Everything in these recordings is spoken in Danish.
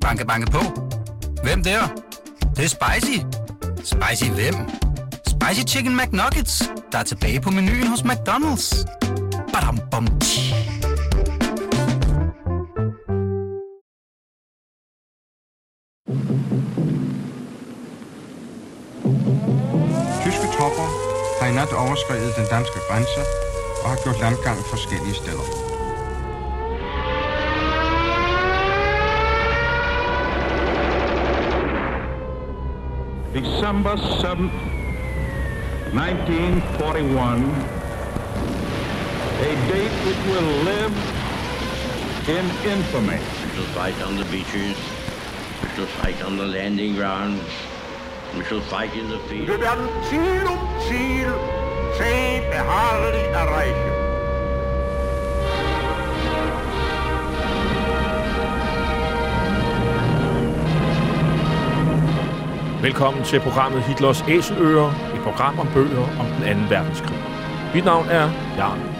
Banke, banke på. Hvem der? Det, det er spicy. Spicy hvem? Spicy Chicken McNuggets, der er tilbage på menuen hos McDonald's. Badum, bom, tji. Tyske tropper har i nat overskrevet den danske grænse og har gjort landgang forskellige steder. December 7th, 1941, a date which will live in infamy. We shall fight on the beaches. We shall fight on the landing grounds. We shall fight in the field. Wir werden Ziel um Ziel zäh beharrlich erreichen. Velkommen til programmet Hitlers Æseløer, et program om bøger om den anden verdenskrig. Mit navn er Jan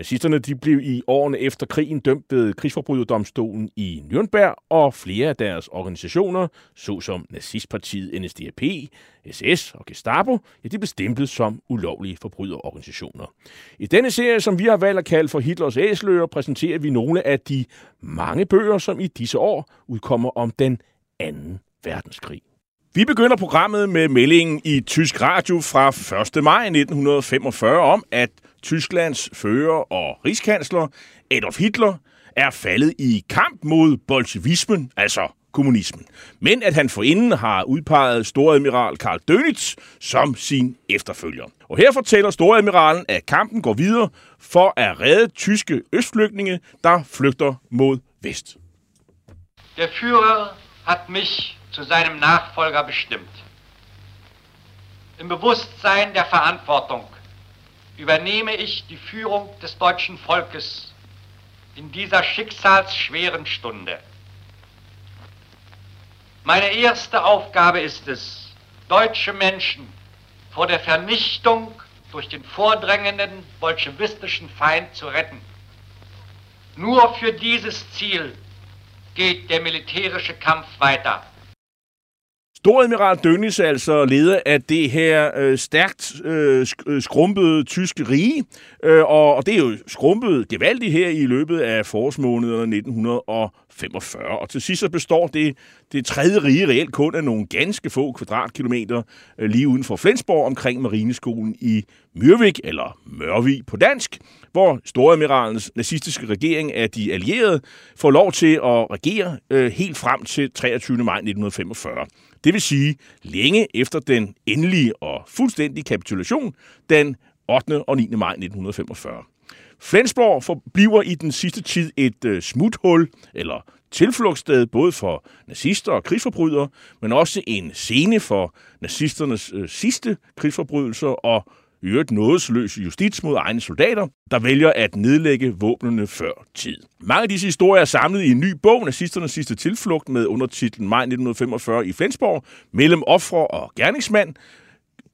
Nazisterne de blev i årene efter krigen dømt ved krigsforbryderdomstolen i Nürnberg, og flere af deres organisationer, såsom nazistpartiet NSDAP, SS og Gestapo, ja, de blev stemplet som ulovlige forbryderorganisationer. I denne serie, som vi har valgt at kalde for Hitlers æsler, præsenterer vi nogle af de mange bøger, som i disse år udkommer om den anden verdenskrig. Vi begynder programmet med meldingen i tysk radio fra 1. maj 1945 om, at Tysklands fører og rigskansler Adolf Hitler er faldet i kamp mod bolsjevismen, altså kommunismen. Men at han forinden har udpeget storadmiral Karl Dönitz som sin efterfølger. Og her fortæller storadmiralen, at kampen går videre for at redde tyske østflygtninge, der flygter mod vest. Der Führer hat mich zu seinem Nachfolger bestimmt. Im Bewusstsein der Verantwortung übernehme ich die Führung des deutschen Volkes in dieser schicksalsschweren Stunde. Meine erste Aufgabe ist es, deutsche Menschen vor der Vernichtung durch den vordrängenden bolschewistischen Feind zu retten. Nur für dieses Ziel geht der militärische Kampf weiter. Storadmiral Dönitz er altså leder af det her øh, stærkt øh, øh skrumpede tyske rige, øh, og, og det er jo skrumpet gevaldigt her i løbet af forårsmånederne 1945. Og til sidst så består det, det tredje rige reelt kun af nogle ganske få kvadratkilometer øh, lige uden for Flensborg omkring Marineskolen i Myrvik, eller Mørvig på dansk, hvor Storadmiralens nazistiske regering af de allierede får lov til at regere øh, helt frem til 23. maj 1945. Det vil sige længe efter den endelige og fuldstændige kapitulation den 8. og 9. maj 1945. Flensborg forbliver i den sidste tid et øh, smuthul, eller tilflugtssted både for nazister og krigsforbrydere, men også en scene for nazisternes øh, sidste krigsforbrydelser og i øvrigt nådesløs justits mod egne soldater, der vælger at nedlægge våbnene før tid. Mange af disse historier er samlet i en ny bog, Nazisternes sidste tilflugt, med undertitlen Maj 1945 i Flensborg, mellem ofre og gerningsmand,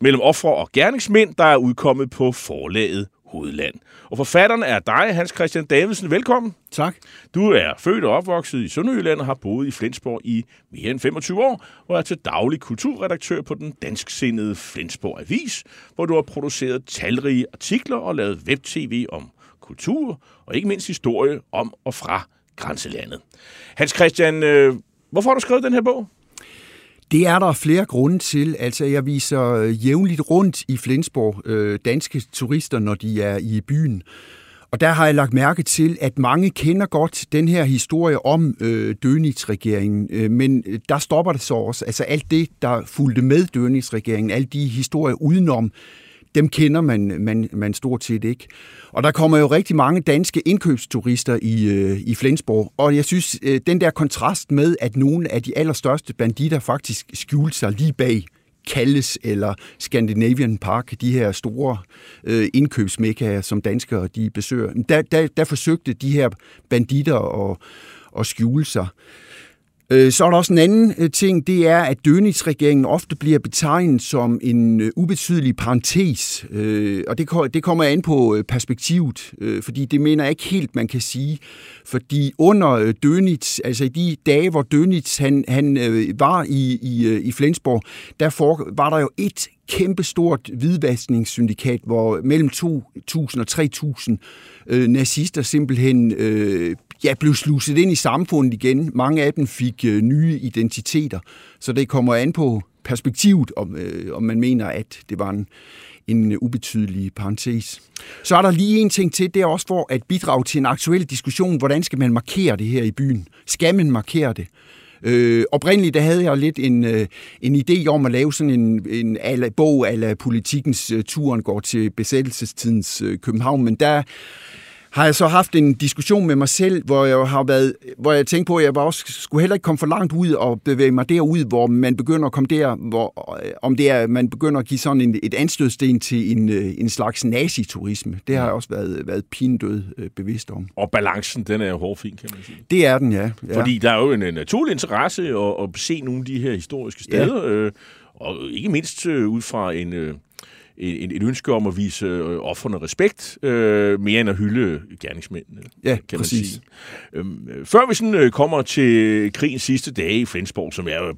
mellem ofre og gerningsmænd, der er udkommet på forlaget Hovedland. Og forfatteren er dig, Hans Christian Davidsen. Velkommen. Tak. Du er født og opvokset i Sønderjylland og har boet i Flensborg i mere end 25 år, og er til daglig kulturredaktør på den dansksindede Flensborg Avis, hvor du har produceret talrige artikler og lavet web-tv om kultur og ikke mindst historie om og fra grænselandet. Hans Christian, øh, hvorfor har du skrevet den her bog? Det er der flere grunde til. Altså, jeg viser øh, jævnligt rundt i Flensborg øh, danske turister, når de er i byen. Og der har jeg lagt mærke til, at mange kender godt den her historie om øh, Dönitz-regeringen, øh, men øh, der stopper det så også. Altså alt det, der fulgte med Dönitz-regeringen, alle de historier udenom, dem kender man, man, man stort set ikke. Og der kommer jo rigtig mange danske indkøbsturister i, øh, i Flensborg, og jeg synes, øh, den der kontrast med, at nogle af de allerstørste banditter faktisk skjulte sig lige bag Kalles eller Scandinavian Park, de her store øh, indkøbsmekkaer, som danskere de besøger, der, der, der forsøgte de her banditter at, at skjule sig. Øh, Øh, så er der også en anden øh, ting, det er, at Dönitz-regeringen ofte bliver betegnet som en øh, ubetydelig parentes, og det, det kommer an på perspektivet, fordi det mener jeg ikke helt, man kan sige, fordi under Dönitz, altså i de dage, hvor Dönitz han, han var i, i, i Flensborg, der for, var der jo et kæmpestort hvidvaskningssyndikat, hvor mellem 2.000 og 3.000 øh, nazister simpelthen øh, ja, blev sluset ind i samfundet igen. Mange af dem fik øh, nye identiteter, så det kommer an på perspektivet, om, øh, om man mener, at det var en, en øh, ubetydelig parentes. Så er der lige en ting til, det er også for at bidrage til en aktuel diskussion, hvordan skal man markere det her i byen? Skal man markere det? Øh, oprindeligt der havde jeg lidt en, øh, en idé om at lave sådan en, en ala, bog ala politikens uh, turen går til besættelsestidens uh, København, men der har jeg så haft en diskussion med mig selv, hvor jeg har været, hvor jeg tænkte på, at jeg også skulle heller ikke komme for langt ud og bevæge mig derud, hvor man begynder at komme der, hvor, om det er, man begynder at give sådan en, et anstødsten til en, øh, en slags naziturisme. Det har jeg også været, været pindød øh, bevidst om. Og balancen, den er jo hårdfin, kan man sige. Det er den, ja. ja. Fordi der er jo en naturlig interesse at, at se nogle af de her historiske steder, ja. øh, og ikke mindst øh, ud fra en... Et, et ønske om at vise øh, offerne respekt, øh, mere end at hylde gerningsmændene, ja, kan præcis. man sige. Øhm, øh, før vi sådan øh, kommer til krigens sidste dage i Flensborg, som er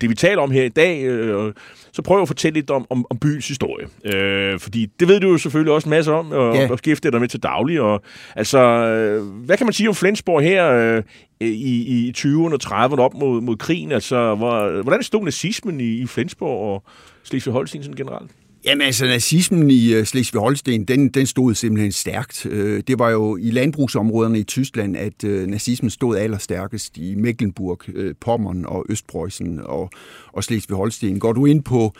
det, vi taler om her i dag, øh, så prøv at fortælle lidt om, om, om byens historie. Øh, fordi det ved du jo selvfølgelig også masser om, og, ja. og skifter dig med til daglig. Og, altså, øh, hvad kan man sige om Flensborg her øh, i, i 20'erne og 30'erne op mod, mod krigen? Altså, hvor, hvordan stod nazismen i, i Flensborg og Slesvig-Holsten generelt? Jamen altså, nazismen i øh, Slesvig-Holsten, den, den stod simpelthen stærkt. Øh, det var jo i landbrugsområderne i Tyskland, at øh, nazismen stod allerstærkest i Mecklenburg, Pommern og Østpreussen og, og Slesvig-Holsten. Går du ind på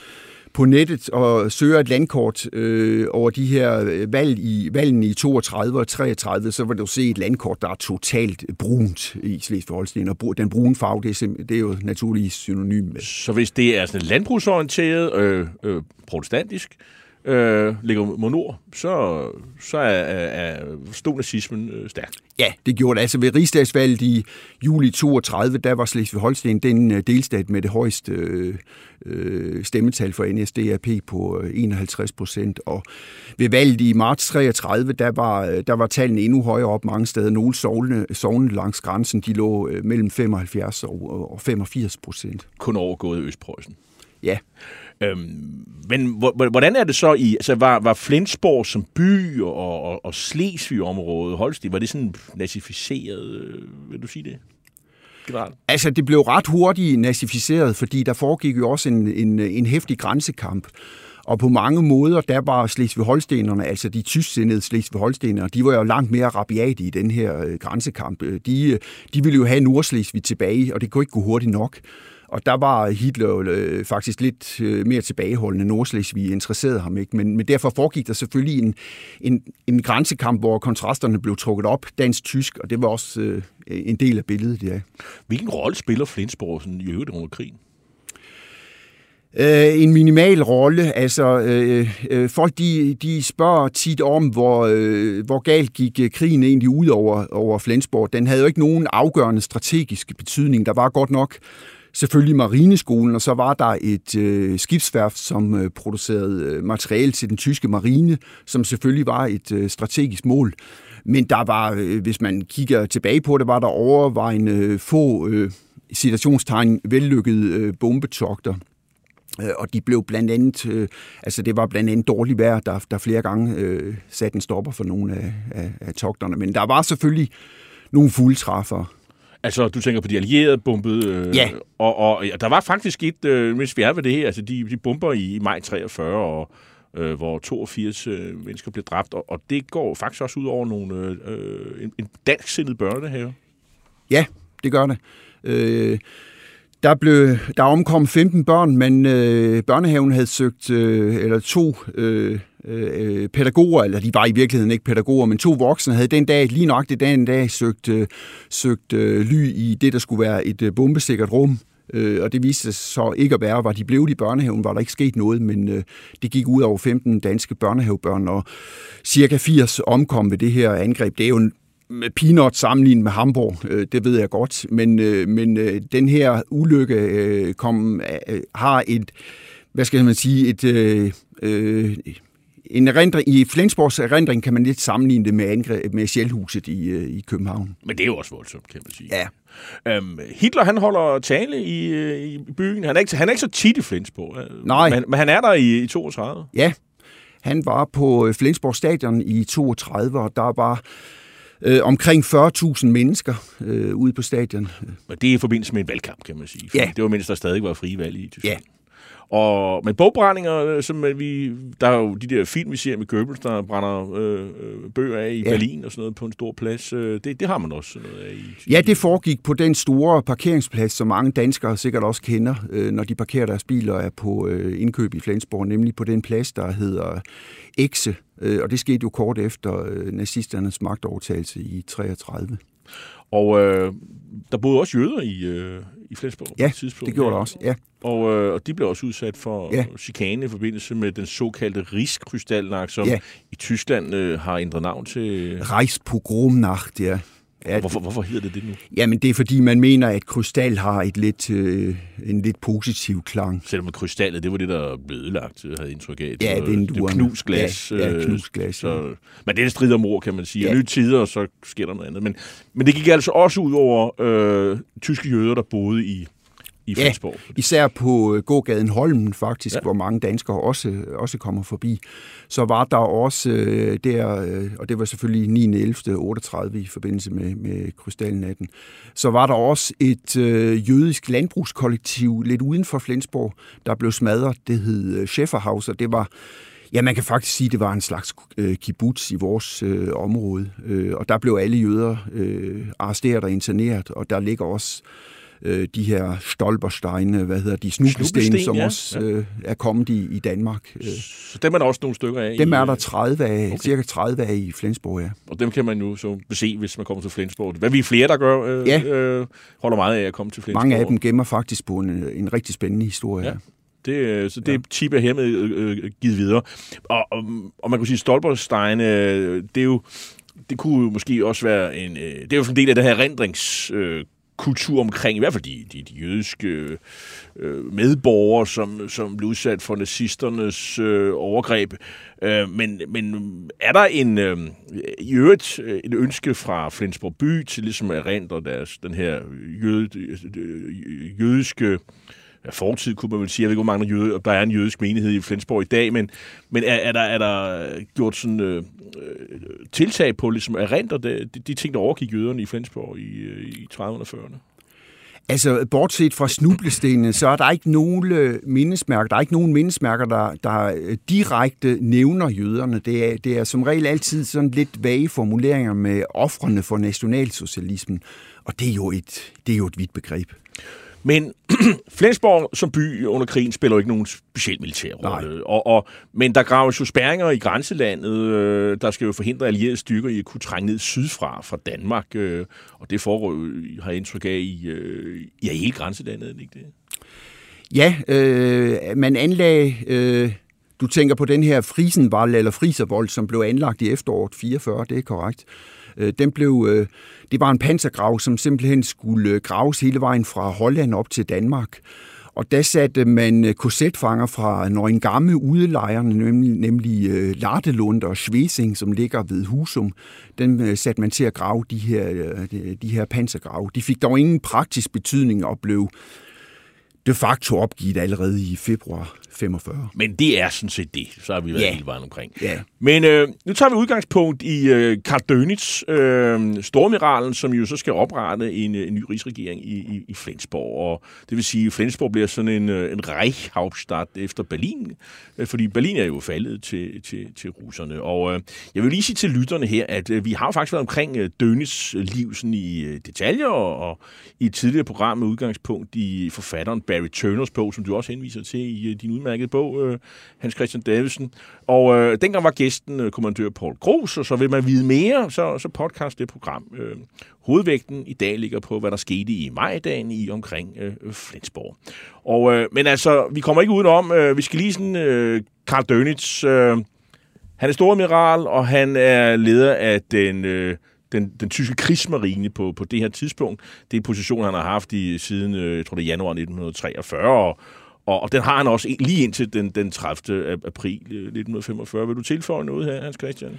på nettet og søger et landkort øh, over de her øh, valg i, valgene i 32 og 33, så vil du se et landkort, der er totalt brunt i Slesvig-Holsten. Og den brune farve, det er, det er jo naturligvis synonym med. Så hvis det er sådan landbrugsorienteret, øh, øh, protestantisk, øh, ligger mod nord, så, så er, er, stod nazismen øh, stærk. Ja, det gjorde det. Altså ved rigsdagsvalget i juli 32, der var Slesvig-Holsten den øh, delstat med det højeste øh, øh stemmetal for NSDAP på 51 procent. Og ved valget i marts 33, der var, der var tallene endnu højere op mange steder. Nogle sovne, sovne langs grænsen, de lå mellem 75 og, og 85 procent. Kun overgået Østpreussen. Ja. Øhm, men hvordan er det så i, altså var, var Flensborg som by og, og, og Slesvig-området, Holstig, var det sådan nazificeret, øh, vil du sige det? Generelt. Altså, det blev ret hurtigt nazificeret, fordi der foregik jo også en, en, en hæftig grænsekamp. Og på mange måder, der var Slesvig-Holstenerne, altså de tysksindede Slesvig-Holstenere, de var jo langt mere rabiate i den her øh, grænsekamp. Øh, de, øh, de ville jo have Nordslesvig tilbage, og det kunne ikke gå hurtigt nok. Og der var Hitler øh, faktisk lidt øh, mere tilbageholdende. Nordslesvig interesserede ham ikke, men, men derfor foregik der selvfølgelig en, en, en grænsekamp, hvor kontrasterne blev trukket op, dansk-tysk, og det var også øh, en del af billedet, ja. Hvilken rolle spiller Flensborg sådan, i øvrigt under krigen? Øh, en minimal rolle. Altså, øh, øh, folk de, de spørger tit om, hvor, øh, hvor galt gik øh, krigen egentlig ud over, over Flensborg. Den havde jo ikke nogen afgørende strategisk betydning. Der var godt nok selvfølgelig marineskolen, og så var der et øh, skibsværft, som øh, producerede øh, materiale til den tyske marine, som selvfølgelig var et øh, strategisk mål. Men der var, øh, hvis man kigger tilbage på det, var der overvejende øh, få øh, situationstegn vellykkede øh, bombetogter. Øh, og de blev blandt andet, øh, altså det var blandt andet dårligt vejr, der, der flere gange øh, satte en stopper for nogle af, af, af togterne. Men der var selvfølgelig nogle fuldtræffere. Altså, du tænker på de allierede bombede? Øh, ja. Og, og ja, der var faktisk et, øh, mens vi er ved det her, altså de, de bomber i, i maj 43, og, øh, hvor 82 øh, mennesker blev dræbt, og, og det går faktisk også ud over nogle, øh, en, en dansksindet børnehave. Ja, det gør det. Øh, der, blev, der omkom 15 børn, men øh, børnehaven havde søgt, øh, eller to øh, Øh, øh, pædagoger, eller de var i virkeligheden ikke pædagoger, men to voksne havde den dag, lige nok det den dag, søgt, øh, søgt øh, ly i det, der skulle være et øh, bombesikkert rum. Øh, og det viste sig så ikke at være, var de blev i børnehaven, var der ikke sket noget, men øh, det gik ud over 15 danske børnehavebørn, og cirka 80 omkom ved det her angreb. Det er jo en med peanut sammenlignet med Hamburg, øh, det ved jeg godt, men, øh, men øh, den her ulykke øh, kom, øh, har et, hvad skal man sige, et, øh, øh, en erindring, i Flensborgs erindring kan man lidt sammenligne det med, angreb, med Sjælhuset i, øh, i København. Men det er jo også voldsomt, kan man sige. Ja. Øhm, Hitler, han holder tale i, øh, i byen. Han er, ikke, han er ikke så tit i Flensborg. øh, Nej. Men, men han er der i, i 32. Ja, han var på Flensborg Stadion i 32, og der var øh, omkring 40.000 mennesker øh, ude på stadion. Men det er i forbindelse med en valgkamp, kan man sige. Ja. Det var mens der stadig var frie valg i Tyskland. Ja. Og, men bogbrændinger, øh, som øh, vi, der er jo de der film, vi ser med Goebbels, der brænder øh, øh, bøger af i Ja. Berlin og sådan noget på en stor plads. Øh, det, det har man også noget af i Ja, det foregik på den store parkeringsplads, som mange danskere sikkert også kender, øh, når de parkerer deres biler og er på øh, indkøb i Flensborg, nemlig på den plads, der hedder Exe. Øh, og det skete jo kort efter øh, nazisternes magtovertagelse i 33. Og øh, der boede også jøder i, øh, i Flensborg på Ja, et tidspunkt. det gjorde der også. Ja. Og, øh, og de blev også udsat for Ja. chikane i forbindelse med den såkaldte Rigskrystalnacht, som ja. i Tyskland øh, har ændret navn til... Reichspogromnacht, ja. Ja Hvorfor, hvorfor hedder det det nu? Jamen, det er fordi, man mener, at krystal har et lidt, øh, en lidt positiv klang. Selvom at krystallet, det var det, der blev ødelagt, havde jeg indtryk af. Det Ja, var, det vinduerne. var knust glas. Ja, ja, øh, knust glas, ja. Så, men det er en strid om ord, kan man sige. Ja. Nye tider, så sker der noget andet. Men, men det gik altså også ud over øh, tyske jøder, der boede i, i Ja, Flensborg. især på øh, gågaden Holmen faktisk, ja. Ja. hvor mange danskere også, også kommer forbi. Så var der også øh, der, øh, og det var selvfølgelig 9. 11. 38 i forbindelse med, med Krystalnatten, så var der også et øh, jødisk landbrugskollektiv lidt uden for Flensborg, der blev smadret. Det hed øh, Schäferhaus, og det var Ja, man kan faktisk sige, at det var en slags øh, kibbutz i vores øh, område, øh, og der blev alle jøder øh, arresteret og interneret, og der ligger også øh, de her stolpersteine, hvad hedder de, Snublesten, som ja. også øh, er kommet i, i Danmark. Øh, Så dem er der også nogle stykker af. dem er der øh, 30 af, okay. cirka 30 af i Flensborg, ja. Og dem kan man jo så se, hvis man kommer til Flensborg. Hvad vi er flere, der gør, øh, Ja. øh, holder meget af at komme til Flensborg. Mange af dem gemmer faktisk på en, en rigtig spændende historie. Ja. Det, øh, så det ja. tip er hermed øh, øh, givet videre. Og, og, og man kunne sige, Stolperstein, øh, det er jo, det kunne jo måske også være en, øh, det er jo en del af det her rendrings øh, kultur omkring, i hvert fald de, de, de jødiske øh, øh, medborgere, som, som blev udsat for nazisternes øh, overgreb. Øh, men, men er der en, øh, i øvrigt øh, et ønske fra Flensborg by til ligesom at erindre deres, den her jød, øh, jødiske øh, fortid, kunne man vel sige. Jeg ved ikke, hvor mange jøde, der er en jødisk menighed i Flensborg i dag, men, men er, er, der, er der gjort sådan øh, øh tiltag på ligesom at rente de, de, ting, der overgik jøderne i Flensborg i, øh, i 30'erne og 40'erne? Altså, bortset fra snublestenene, så er der ikke nogen øh, mindesmærker, der er ikke nogen mindesmærker, der, der direkte nævner jøderne. Det er, det er som regel altid sådan lidt vage formuleringer med offrene for nationalsocialismen, og det er jo et, det er jo et vidt begreb. Men Flensborg som by under krigen spiller jo ikke nogen speciel militær rolle. Og, og, men der graves jo spærringer i grænselandet. Øh, der skal jo forhindre allierede styrker i at kunne trænge ned sydfra fra Danmark. Øh, og det foregår, jo, har jeg indtryk af, i, øh, i hele grænselandet, det ikke det? Ja, øh, man anlagde... Øh, du tænker på den her Frisenvold eller Friservold, som blev anlagt i efteråret 44, det er korrekt. Øh, Øh, den blev, øh, det var en pansergrav, som simpelthen skulle øh, graves hele vejen fra Holland op til Danmark. Og der satte man korsetfanger fra Nøgengamme udelejrene, nemlig, nemlig Lartelund og Schwesing, som ligger ved Husum. Den satte man til at grave de her, de, de her pansergrave. De fik dog ingen praktisk betydning og blev de facto opgivet allerede i februar 45. Men det er sådan set det. Så har vi været Ja. hele vejen omkring. Ja. Men øh, nu tager vi udgangspunkt i øh, Karl Dönitz, øh, stormiralen, som jo så skal oprette en, en ny rigsregering i, i, i Flensborg. Og det vil sige, at Flensborg bliver sådan en, øh, en Reichhauptstadt efter Berlin, øh, fordi Berlin er jo faldet til, til, til russerne. Og øh, jeg vil lige sige til lytterne her, at øh, vi har faktisk været omkring øh, Dönitz liv sådan i øh, detaljer, og, og i et tidligere program med udgangspunkt i forfatteren Barry Turners bog, som du også henviser til i øh, din udmærket bog, øh, Hans Christian Davidsen. Og øh, dengang var gæsten øh, kommandør Paul Gros, og så vil man vide mere, så, så podcast det program. Øh, hovedvægten i dag ligger på, hvad der skete i majdagen i omkring øh, Flensborg. Og, øh, men altså, vi kommer ikke udenom, øh, vi skal lige sådan, øh, Karl Dönitz, øh, han er storamiral, og han er leder af den... Øh, den, den tyske krigsmarine på, på det her tidspunkt. Det er en position, han har haft i siden, øh, jeg tror det er januar 1943, og, og, og den har han også lige indtil den, den 30. april 1945. Øh, vil du tilføje noget her, Hans Christian?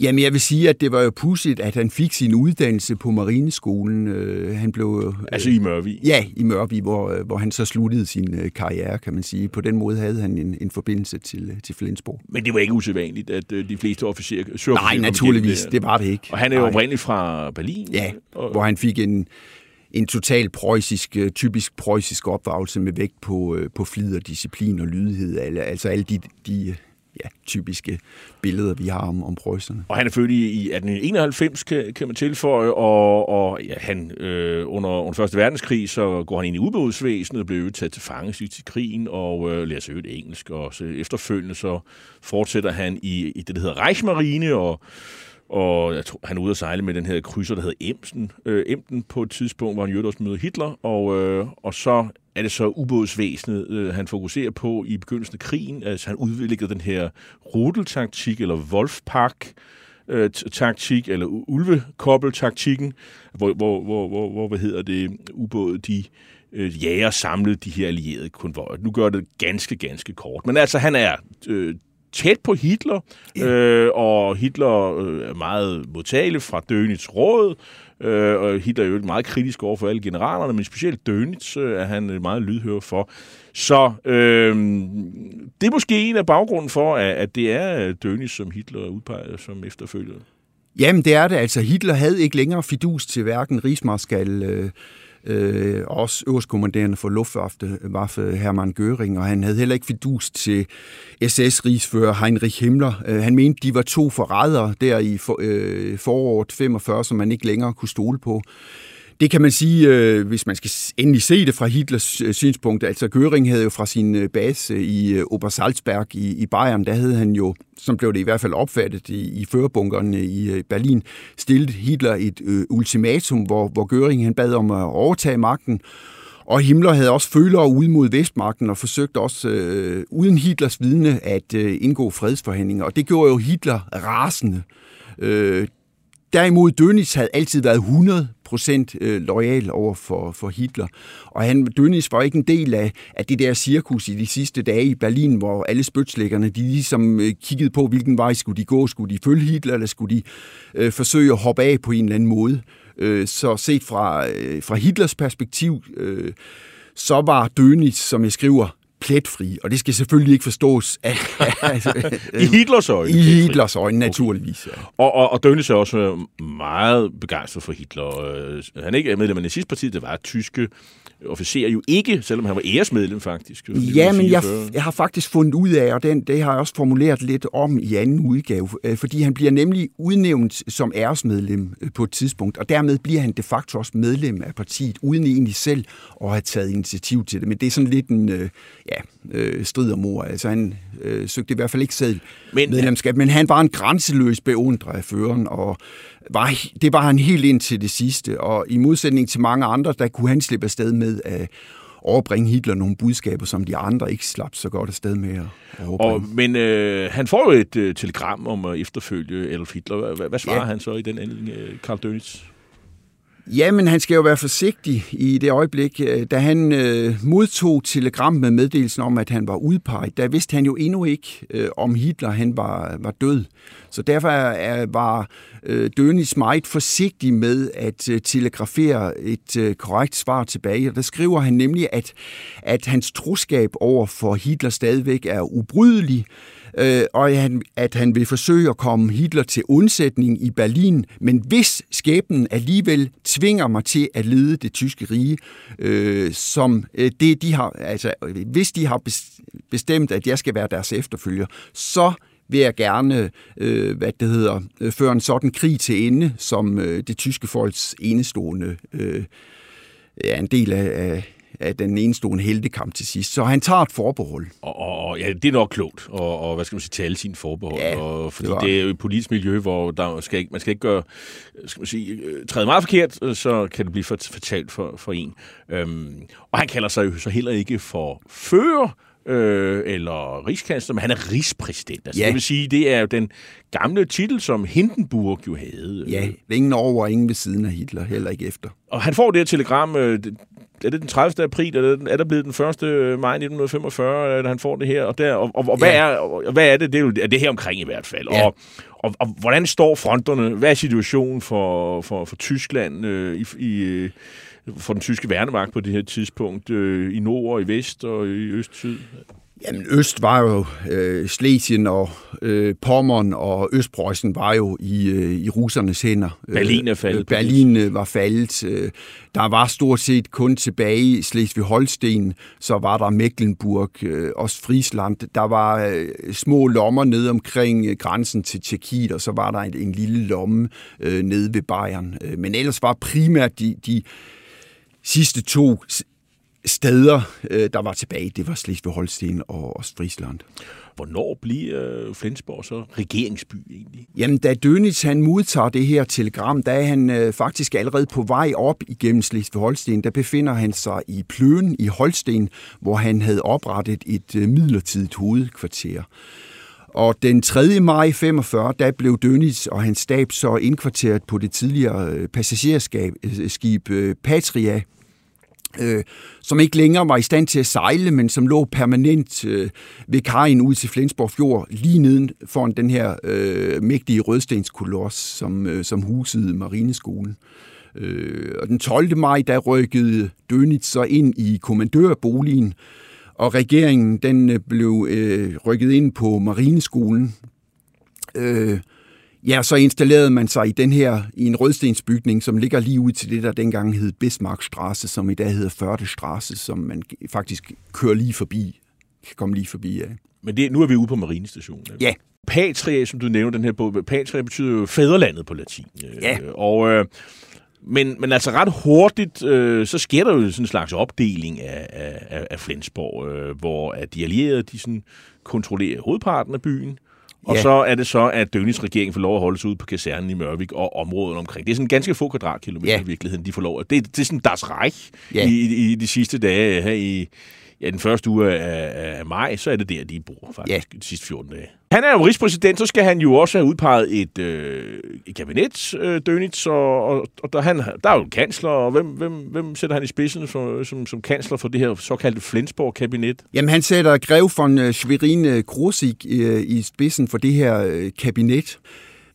Jamen, jeg vil sige, at det var jo pudsigt, at han fik sin uddannelse på Marineskolen. Øh, han blev... Øh, altså i Mørvi? Ja, i Mørvi, hvor, hvor han så sluttede sin karriere, kan man sige. På den måde havde han en, en forbindelse til, til Flensborg. Men det var ikke usædvanligt, at de fleste officerer... Nej, naturligvis. Det, det var det ikke. Og han er jo oprindeligt fra Berlin. Ja, og, hvor han fik en en total preussisk, øh, typisk preussisk opdragelse med vægt på, øh, på flid og disciplin og lydighed. Altså alle de, de ja, typiske billeder, vi har om, om preusserne. Og han er født i 1891, kan, kan man tilføje, og, og ja, han, øh, under, under Første Verdenskrig, så går han ind i ubådsvæsenet blev bliver taget til fange til krigen, og øh, lærer sig øvrigt engelsk, og så efterfølgende så fortsætter han i, i det, der hedder Reichsmarine, og og jeg tror, han er ude at sejle med den her krydser, der hedder Emsen, øh, Emden på et tidspunkt, hvor han jo også møder Hitler. Og, øh, og så er det så ubådsvæsenet, øh, han fokuserer på i begyndelsen af krigen. Altså han udvikler den her rudeltaktik, eller Wolfpack, øh, taktik, eller ulvekobbeltaktikken, hvor, hvor, hvor, hvor, hvor hvad hedder det, ubåde, de øh, jager samlet de her allierede konvojer. Nu gør det ganske, ganske kort. Men altså, han er øh, tæt på Hitler, øh, og Hitler øh, er meget modtagelig fra Dönitz råd, øh, og Hitler er jo meget kritisk over for alle generalerne, men specielt Dönitz øh, er han meget lydhør for. Så øh, det er måske en af baggrunden for, at, at det er Dönitz, som Hitler udpeger som efterfølger. Jamen, det er det. Altså, Hitler havde ikke længere fidus til hverken rigsmarskal øh, øh, også øverstkommanderende for Luftwaffe, Waffe Hermann Göring, og han havde heller ikke fidus til SS-rigsfører Heinrich Himmler. Øh, han mente, de var to forrædere der i for, øh, foråret 45, som man ikke længere kunne stole på. Det kan man sige, øh, hvis man skal endelig se det fra Hitlers øh, synspunkt. Altså Göring havde jo fra sin øh, base i øh, Obersalzberg i, i Bayern, der havde han jo, som blev det i hvert fald opfattet i, i førerbunkerne øh, i øh, Berlin, stillet Hitler et øh, ultimatum, hvor, hvor Göring han bad om at overtage magten. Og Himmler havde også følere ud mod Vestmagten og forsøgte også øh, uden Hitlers vidne at øh, indgå fredsforhandlinger. Og det gjorde jo Hitler rasende. Øh, Derimod Dönitz havde altid været 100 procent øh, lojal over for, for Hitler. Og han, Dönitz var ikke en del af, af det der cirkus i de sidste dage i Berlin, hvor alle spytslæggerne, de ligesom øh, kiggede på, hvilken vej skulle de gå. Skulle de følge Hitler, eller skulle de øh, forsøge at hoppe af på en eller anden måde? Øh, så set fra, øh, fra Hitlers perspektiv, øh, så var Dönitz, som jeg skriver, pletfri, og det skal selvfølgelig ikke forstås af, i Hitlers øjne. I Hitlers øjne, naturligvis. Ja. Og, og, og Dönitz er også meget begejstret for Hitler. Øh, han er ikke medlem af nazistpartiet, det var tyske officerer jo ikke, selvom han var æresmedlem faktisk. Ja, men jeg, jeg har faktisk fundet ud af, og den, det har jeg også formuleret lidt om i anden udgave, øh, fordi han bliver nemlig udnævnt som æresmedlem øh, på et tidspunkt, og dermed bliver han de facto også medlem af partiet, uden egentlig selv at have taget initiativ til det. Men det er sådan lidt en ja, strid om ord. Altså han øh, søgte i hvert fald ikke selv men, medlemskab, men han var en grænseløs beundrer af føreren, og var, det var han helt ind til det sidste, og i modsætning til mange andre, der kunne han slippe afsted med at overbringe Hitler nogle budskaber, som de andre ikke slap så godt afsted med at Og, men øh, han får jo et øh, telegram om at efterfølge Adolf Hitler. Hvad, hvad svarer ja. han så i den endelig, øh, Karl Dönitz? Jamen, han skal jo være forsigtig i det øjeblik. Øh, da han øh, modtog telegram med meddelelsen om, at han var udpeget, der vidste han jo endnu ikke, øh, om Hitler han var, var død. Så derfor er, var øh, Dönitz meget forsigtig med at øh, telegrafere et øh, korrekt svar tilbage. Og der skriver han nemlig, at, at hans troskab over for Hitler stadigvæk er ubrydelig, øh, øh, og at han, at han vil forsøge at komme Hitler til undsætning i Berlin, men hvis skæbnen alligevel tvinger mig til at lede det tyske rige, øh, som øh, det de har, altså hvis de har bestemt, at jeg skal være deres efterfølger, så vil jeg gerne, øh, hvad det hedder, øh, føre en sådan krig til ende, som øh, det tyske folks enestående øh, er en del af, af af den enestående heldekamp til sidst. Så han tager et forbehold. Og, og ja, det er nok klogt, og, og hvad skal man sige, tale sin forbehold. Ja, og, fordi det, det er jo et politisk miljø, hvor der skal ikke, man skal ikke gøre, skal man sige, øh, træde meget forkert, så kan det blive fortalt for, for en. Øhm, og han kalder sig jo så heller ikke for fører, øh, eller rigskansler, men han er rigspræsident. Altså, ja. Det vil sige, det er jo den gamle titel, som Hindenburg jo havde. Ja, ingen over og ingen ved siden af Hitler, heller ikke efter. Og han får det her telegram, øh, er det den 30. april, eller er der blevet den 1. maj 1945, at han får det her? Og, der, og, og, og hvad, ja. er, og, hvad er det? Det er, jo, er det her omkring i hvert fald. Ja. Og, og, og hvordan står fronterne? Hvad er situationen for, for, for Tyskland øh, i, i, for den tyske værnemagt på det her tidspunkt? Øh, I nord og i vest og i øst-syd? Jamen, Øst var jo øh, Slesien og øh, Pommern og Østpreussen var jo i, øh, i russernes hænder. Berlin er faldet. Øh, Berlin øh, var faldet. Øh, der var stort set kun tilbage i Slesvig-Holsten, så var der Mecklenburg, øh, også Friesland. Der var øh, små lommer ned omkring øh, grænsen til Tjekkiet, og så var der en, en lille lomme øh, nede ved Bayern. Øh, men ellers var primært de, de sidste to steder, øh, der var tilbage, det var Slesvig-Holsten og Ostfriesland. Hvornår bliver Flensborg så regeringsby egentlig? Jamen, da Dönitz han modtager det her telegram, der er han øh, faktisk allerede på vej op igennem Slesvig-Holsten. Der befinder han sig i Pløen i Holsten, hvor han havde oprettet et øh, midlertidigt hovedkvarter. Og den 3. maj 45, der blev Dönitz og hans stab så indkvarteret på det tidligere øh, passagerskib øh, Patria øh, som ikke længere var i stand til at sejle, men som lå permanent øh, ved kajen ud til Flensborg Fjord, lige neden foran den her øh, mægtige rødstenskoloss, som, øh, som husede Marineskolen. Øh, og den 12. maj, der rykkede Dönitz så ind i kommandørboligen, og regeringen den øh, blev øh, rykket ind på Marineskolen. Øh, Ja, så installerede man sig i den her, i en rødstensbygning, som ligger lige ud til det, der dengang hed Bismarckstrasse, som i dag hedder Førdestrasse, som man faktisk kører lige forbi, kan komme lige forbi af. Men det, nu er vi ude på Marinestationen. Ja. Patria, som du nævner den her bog, Patria betyder jo fædrelandet på latin. Ja. Og, øh, men, men altså ret hurtigt, øh, så sker der jo sådan en slags opdeling af, af, af Flensborg, øh, hvor at de allierede de sådan kontrollerer hovedparten af byen, og ja. så er det så, at Døgnis regering får lov at holde sig ud på kasernen i Mørvik og området omkring. Det er sådan ganske få kvadratkilometer ja. i virkeligheden, de får lov at... Det, det er sådan deres Reich ja. i, i, i de sidste dage her i, ja, den første uge af, af maj, så er det der, de bor faktisk ja. de sidste 14 dage. Han er jo rigspræsident, så skal han jo også have udpeget et, øh, et kabinet, øh, Dönitz, og, og, og der, han, der er jo en kansler, og hvem, hvem, hvem sætter han i spidsen for, som, som kansler for det her såkaldte Flensborg-kabinet? Jamen, han sætter Grev von øh, Schwerin Krosig i, øh, i spidsen for det her øh, kabinet.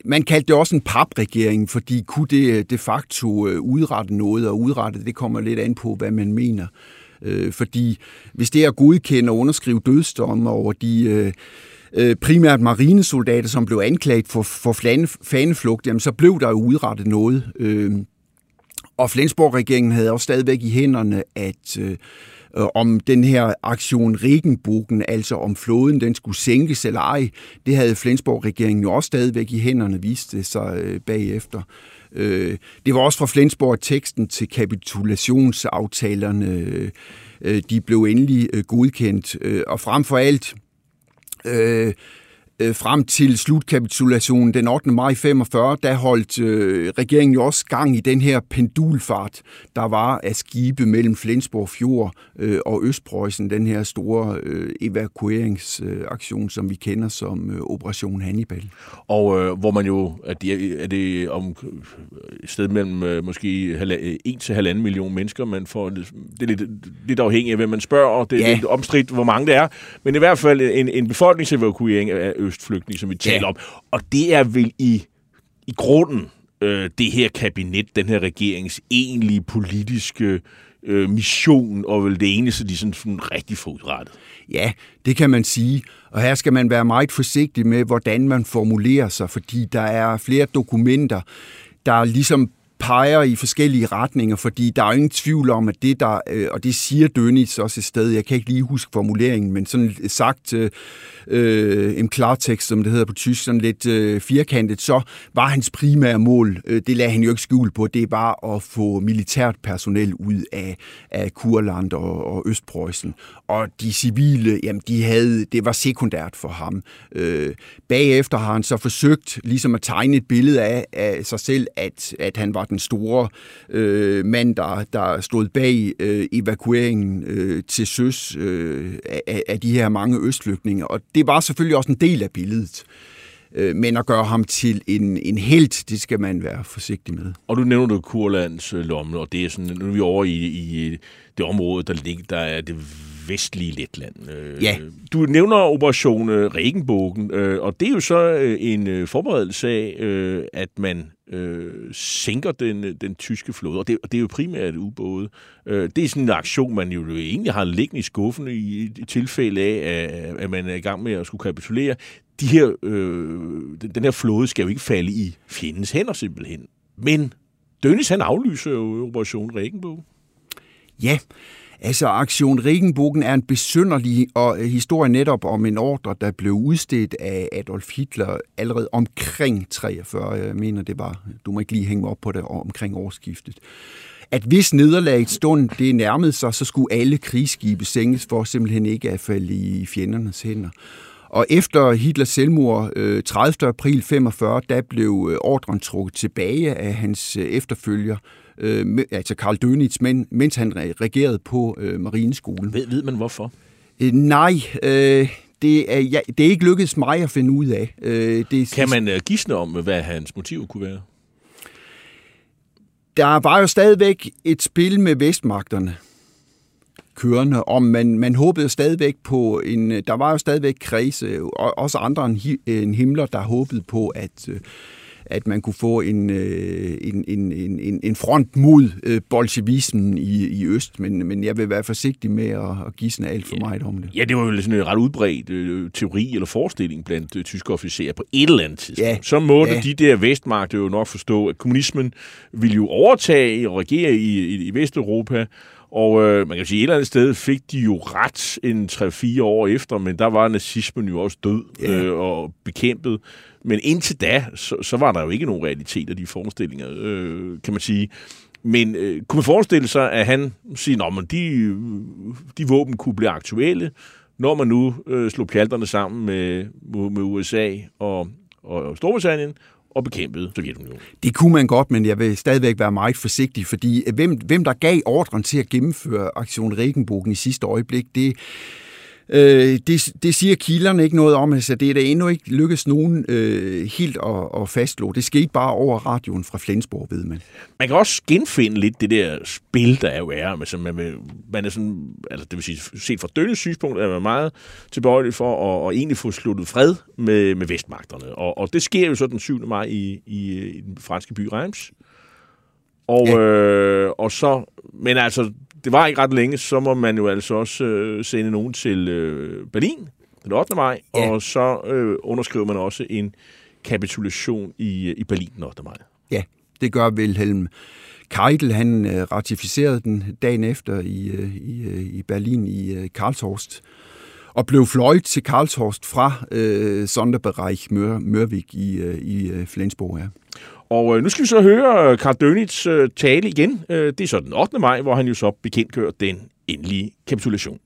Man kaldte det også en papregering, fordi kunne det de facto udrette noget, og udrette, det kommer lidt an på, hvad man mener. Øh, fordi hvis det er at godkende og underskrive dødsdomme over de øh, øh, primært marinesoldater, som blev anklaget for, for faneflugt, jamen så blev der jo udrettet noget. Øh, og Flensborg-regeringen havde også stadigvæk i hænderne, at øh, øh om den her aktion Regenbogen, altså om floden den skulle sænkes eller ej, det havde Flensborg-regeringen jo også stadigvæk i hænderne, viste sig øh, bagefter. Øh, det var også fra Flensborg, teksten til kapitulationsaftalerne, øh, øh, de blev endelig øh, godkendt. Øh, og frem for alt øh, øh, frem til slutkapitulationen den 8. maj 45, der holdt øh, regeringen jo også gang i den her pendulfart, der var af skibe mellem Flensborg Fjord øh, og Østpreussen, den her store øh, evakueringsaktion, som vi kender som øh, Operation Hannibal. Og øh, hvor man jo, er det, er det om et sted mellem øh, måske 1 til 1,5 million mennesker, man får, det er lidt, lidt afhængigt af, hvem man spørger, og det er ja. lidt omstridt, hvor mange det er, men i hvert fald en, en befolkningsevakuering af østflygtninge, som vi taler ja. om. Og det er vel i, i grunden øh, det her kabinet, den her regerings egentlige politiske øh, mission, og vel det eneste, de sådan, sådan rigtig får udrettet. Ja, det kan man sige. Og her skal man være meget forsigtig med, hvordan man formulerer sig, fordi der er flere dokumenter, der ligesom peger i forskellige retninger, fordi der er ingen tvivl om, at det der, øh, og det siger Dönitz også et sted, jeg kan ikke lige huske formuleringen, men sådan sagt øh, øh, en klartekst, som det hedder på tysk, sådan lidt øh, firkantet, så var hans primære mål, øh, det lagde han jo ikke skjul på, det var at få militært personel ud af, af Kurland og, og Østpreussen. Og de civile, jamen de havde, det var sekundært for ham. Øh, bagefter har han så forsøgt ligesom at tegne et billede af, af sig selv, at, at han var den store øh, mand, der, der stod bag øh, evakueringen øh, til søs øh, af, af de her mange østflygtninge. Og det var selvfølgelig også en del af billedet. Øh, men at gøre ham til en, en helt, det skal man være forsigtig med. Og du nævner du Kurlands øh, lomme, og det er sådan, nu er vi over i, i det område, der ligger, der er det vestlige Letland. Øh, ja. Du nævner Operation Regenbogen, og det er jo så en forberedelse af, at man sænker den, den tyske flåde, og det, og det er jo primært ubåde. det er sådan en aktion, man jo egentlig har liggende i skuffen i, i tilfælde af, at man er i gang med at skulle kapitulere. De her, øh, den her flåde skal jo ikke falde i fjendens hænder simpelthen. Men Dönitz han aflyser jo Operation Regenbogen. Ja, Altså, Aktion Regenbogen er en besynderlig og øh, historie netop om en ordre, der blev udstedt af Adolf Hitler allerede omkring 43. Øh, jeg mener, det var, du må ikke lige hænge op på det, omkring årsskiftet. At hvis nederlaget stund det nærmede sig, så skulle alle krigsskibe sænkes for simpelthen ikke at falde i fjendernes hænder. Og efter Hitlers selvmord øh, 30. April 45, der blev ordren trukket tilbage af hans efterfølger, øh, altså Karl Dönitz, men, mens han regerede på øh, Marineskolen. Ved, ved man hvorfor? Øh, nej, øh, det, er, ja, det er ikke lykkedes mig at finde ud af. Øh, det, kan man uh, gisne om, hvad hans motiv kunne være? Der var jo stadigvæk et spil med vestmagterne kørende, om man, man håbede stadigvæk på en, der var jo stadigvæk kredse, og også andre end Himmler, der håbede på, at øh, at man kunne få en, øh, en, en, en, en front mod øh, bolsjevismen i, i Øst, men, men jeg vil være forsigtig med at, at gisne alt for ja. meget om det. Ja, det var jo sådan en ret udbredt øh, teori eller forestilling blandt øh, tyske officerer på et eller andet tidspunkt. Ja. Så måtte ja. de der vestmagter jo nok forstå, at kommunismen ville jo overtage og regere i, i, i Vesteuropa, og øh, man kan sige, at et eller andet sted fik de jo ret en 3-4 år efter, men der var nazismen jo også død ja. øh, og bekæmpet. Men indtil da, så, så var der jo ikke nogen realitet af de forestillinger, øh, kan man sige. Men øh, kunne man forestille sig, at han siger, at de, øh, de våben kunne blive aktuelle, når man nu øh, slog pjalterne sammen med, med USA og, og Storbritannien, og bekæmpede Sovjetunionen. Det kunne man godt, men jeg vil stadigvæk være meget forsigtig, fordi øh, hvem, hvem der gav ordren til at gennemføre aktion Regenbogen i sidste øjeblik, det, Øh, det, det siger kilderne ikke noget om, altså det er da endnu ikke lykkedes nogen øh, helt at, at fastslå. Det skete bare over radioen fra Flensborg, ved man. Man kan også genfinde lidt det der spil, der jo er. Altså, man, man er sådan, altså det vil sige, set fra Dønnes synspunkt, er man meget tilbøjelig for at, at egentlig få sluttet fred med, med vestmagterne. Og, og det sker jo så den 7. maj i, i, i den franske by Reims. Og, ja. øh, og så, men altså, det var ikke ret længe, så må man jo altså også øh, sende nogen til øh, Berlin den 8. maj, ja. og så øh, underskriver man også en kapitulation i, øh, i Berlin den 8. maj. Ja, det gør Wilhelm Keitel. Han øh, ratificerede den dagen efter i, øh, i, øh, i Berlin i øh, Karlshorst og blev fløjet til Karlshorst fra øh, Sonderbereich Mør, Mørvik i, øh, i øh, Flensborg. Ja. Og øh, nu skal vi så høre øh, Karl Dönitz øh, tale igen. Øh, det er så den 8. maj, hvor han jo så bekendtgør den endelige kapitulation.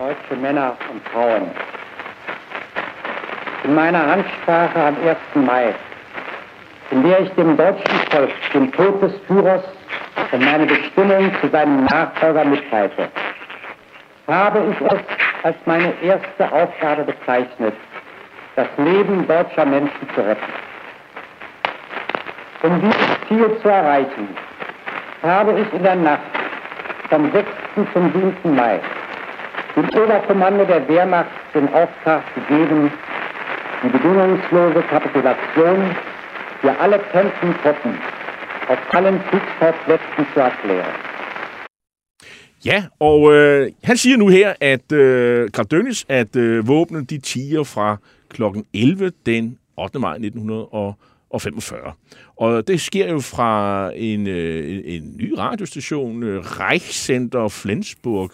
Deutsche Männer und Frauen. In meiner Ansprache am 1. Mai, in der ich dem deutschen Volk den Tod des Führers und meine Bestimmung zu seinem Nachfolger mitteilte, habe ich es als meine erste Aufgabe bezeichnet, das Leben deutscher Menschen zu retten. Um dieses Ziel zu erreichen, habe ich in der Nacht vom 6. zum 7. Mai dem Oberkommando der Wehrmacht den Auftrag gegeben, die bedingungslose Kapitulation für alle kämpfenden Truppen auf allen Kriegsschauplätzen zu erklären. Ja, og øh, han siger nu her, at øh, Karl Dönitz, at øh, våbnen de tiger fra kl. 11 den 8. maj 1945. Og det sker jo fra en, øh, en, ny radiostation, øh, Reichscenter Flensburg.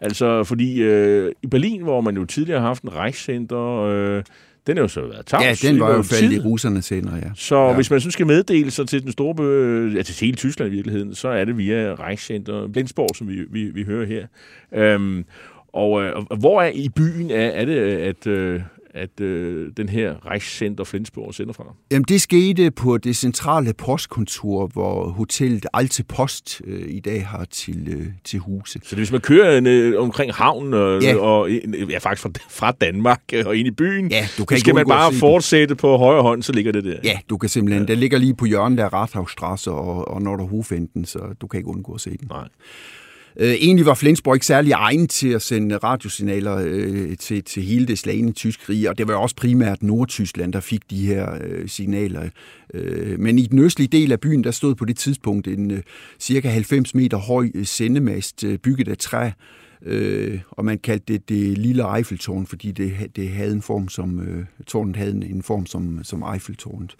Altså, fordi øh, i Berlin, hvor man jo tidligere har haft en Reichscenter, øh, den er jo så været tavs. Ja, den var jo faldet i tid. russernes hænder, ja. Så ja. hvis man så skal meddele sig til den store, bø- ja, til hele Tyskland i virkeligheden, så er det via Reichscenter Flensborg, som vi, vi, vi hører her. Øhm, og, øh, og hvor er i byen er, er det, at, øh, at øh, den her Reichscenter Flensborg sender fra? Jamen, det skete på det centrale postkontor, hvor hotellet Alte Post øh, i dag har til, øh, til huse. Så det, hvis man kører øh, omkring havnen, og, Ja. og ja, faktisk fra, fra Danmark øh, og ind i byen, Ja, du kan skal man bare se det. fortsætte på højre hånd, så ligger det der. Ja, du kan simpelthen, ja. der ligger lige på hjørnet af Rathausstrasse og, og Nordre Hofenden, så du kan ikke undgå at se den. Nej. Øh, egentlig var Flensborg ikke særlig egnet til at sende radiosignaler øh, til, til hele det slagende tysk rige, og det var også primært Nordtyskland, der fik de her øh, signaler. Øh, men i den østlige del af byen, der stod på det tidspunkt en øh, cirka 90 meter høj øh, sendemast øh, bygget af træ, øh, og man kaldte det det lille Eiffeltårn, fordi det, det havde en form som, øh, tårnet havde en- en form som, som Eiffeltårnet.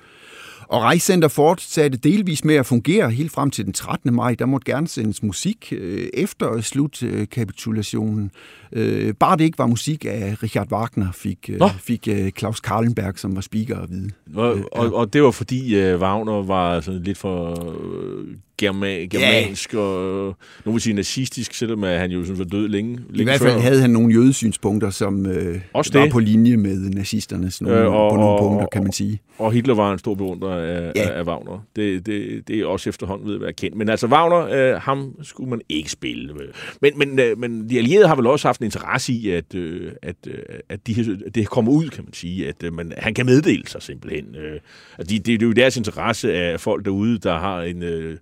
Og Reichscenter fortsatte delvis med at fungere helt frem til den 13. maj. Der måtte gerne sendes musik øh, efter slutkapitulationen. Øh, bare det ikke var musik af Richard Wagner, fik, øh, Nå. fik øh, Claus Karlenberg, som var speaker, at vide. Og, og, og det var fordi øh, Wagner var sådan lidt for øh, germa, germansk ja. og øh, nogen vil sige nazistisk, selvom han jo sådan var død længe, længe I hvert fald før. havde han nogle jødesynspunkter, som øh, Også var det. på linje med nazisternes nogle, Øh, og- på nogle og- punkter, kan man sige. Og Hitler var en stor beundrer af, Ja. af Wagner. Det, det, det er også efterhånden ved at være kendt. Men altså Wagner, øh, ham skulle man ikke spille med. Men, men, øh, men de allierede har vel også haft en interesse i, at, øh, at, øh, at de, det kommer ud, kan man sige. At øh, man, han kan meddele sig simpelthen. Øh, at de, det, det er jo deres interesse af folk derude, der har en øh,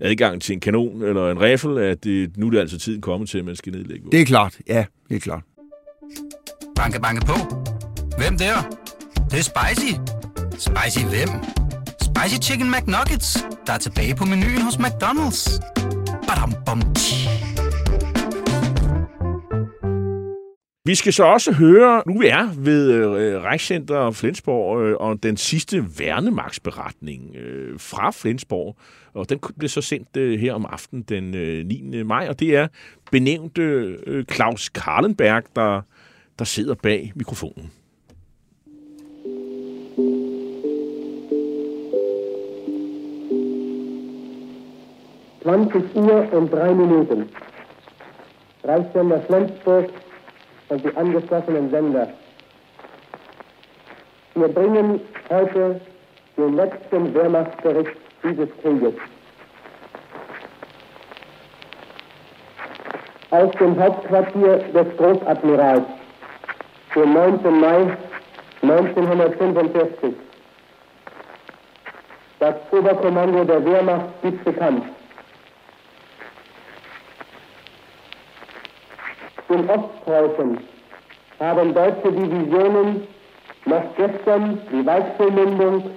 adgang til en kanon eller en riffel, at det, nu er det altså tiden kommet til, at man skal nedlægge. Det er klart, ja, det er klart. Banke, banke på. Hvem der? Det, det er spicy. Spicy hvem? Spicy Chicken McNuggets, der er tilbage på menuen hos McDonald's. Badum, bom. Vi skal så også høre, nu vi er ved øh, Reichscenter Flensborg øh, og den sidste værnemagtsberetning øh, fra Flensborg. Og den blev så sendt øh, her om aftenen den øh, 9. maj, og det er benævnte øh, Claus Karlenberg, der, der sidder bag mikrofonen. 20 Uhr und drei Minuten. Reichssender Flensburg und die angeschlossenen Sender. Wir bringen heute den letzten Wehrmachtsbericht dieses Krieges. Aus dem Hauptquartier des Großadmirals, den 9. Mai 1945. Das Oberkommando der Wehrmacht gibt bekannt. In Ostpreußen haben deutsche Divisionen noch gestern die Weichselmündung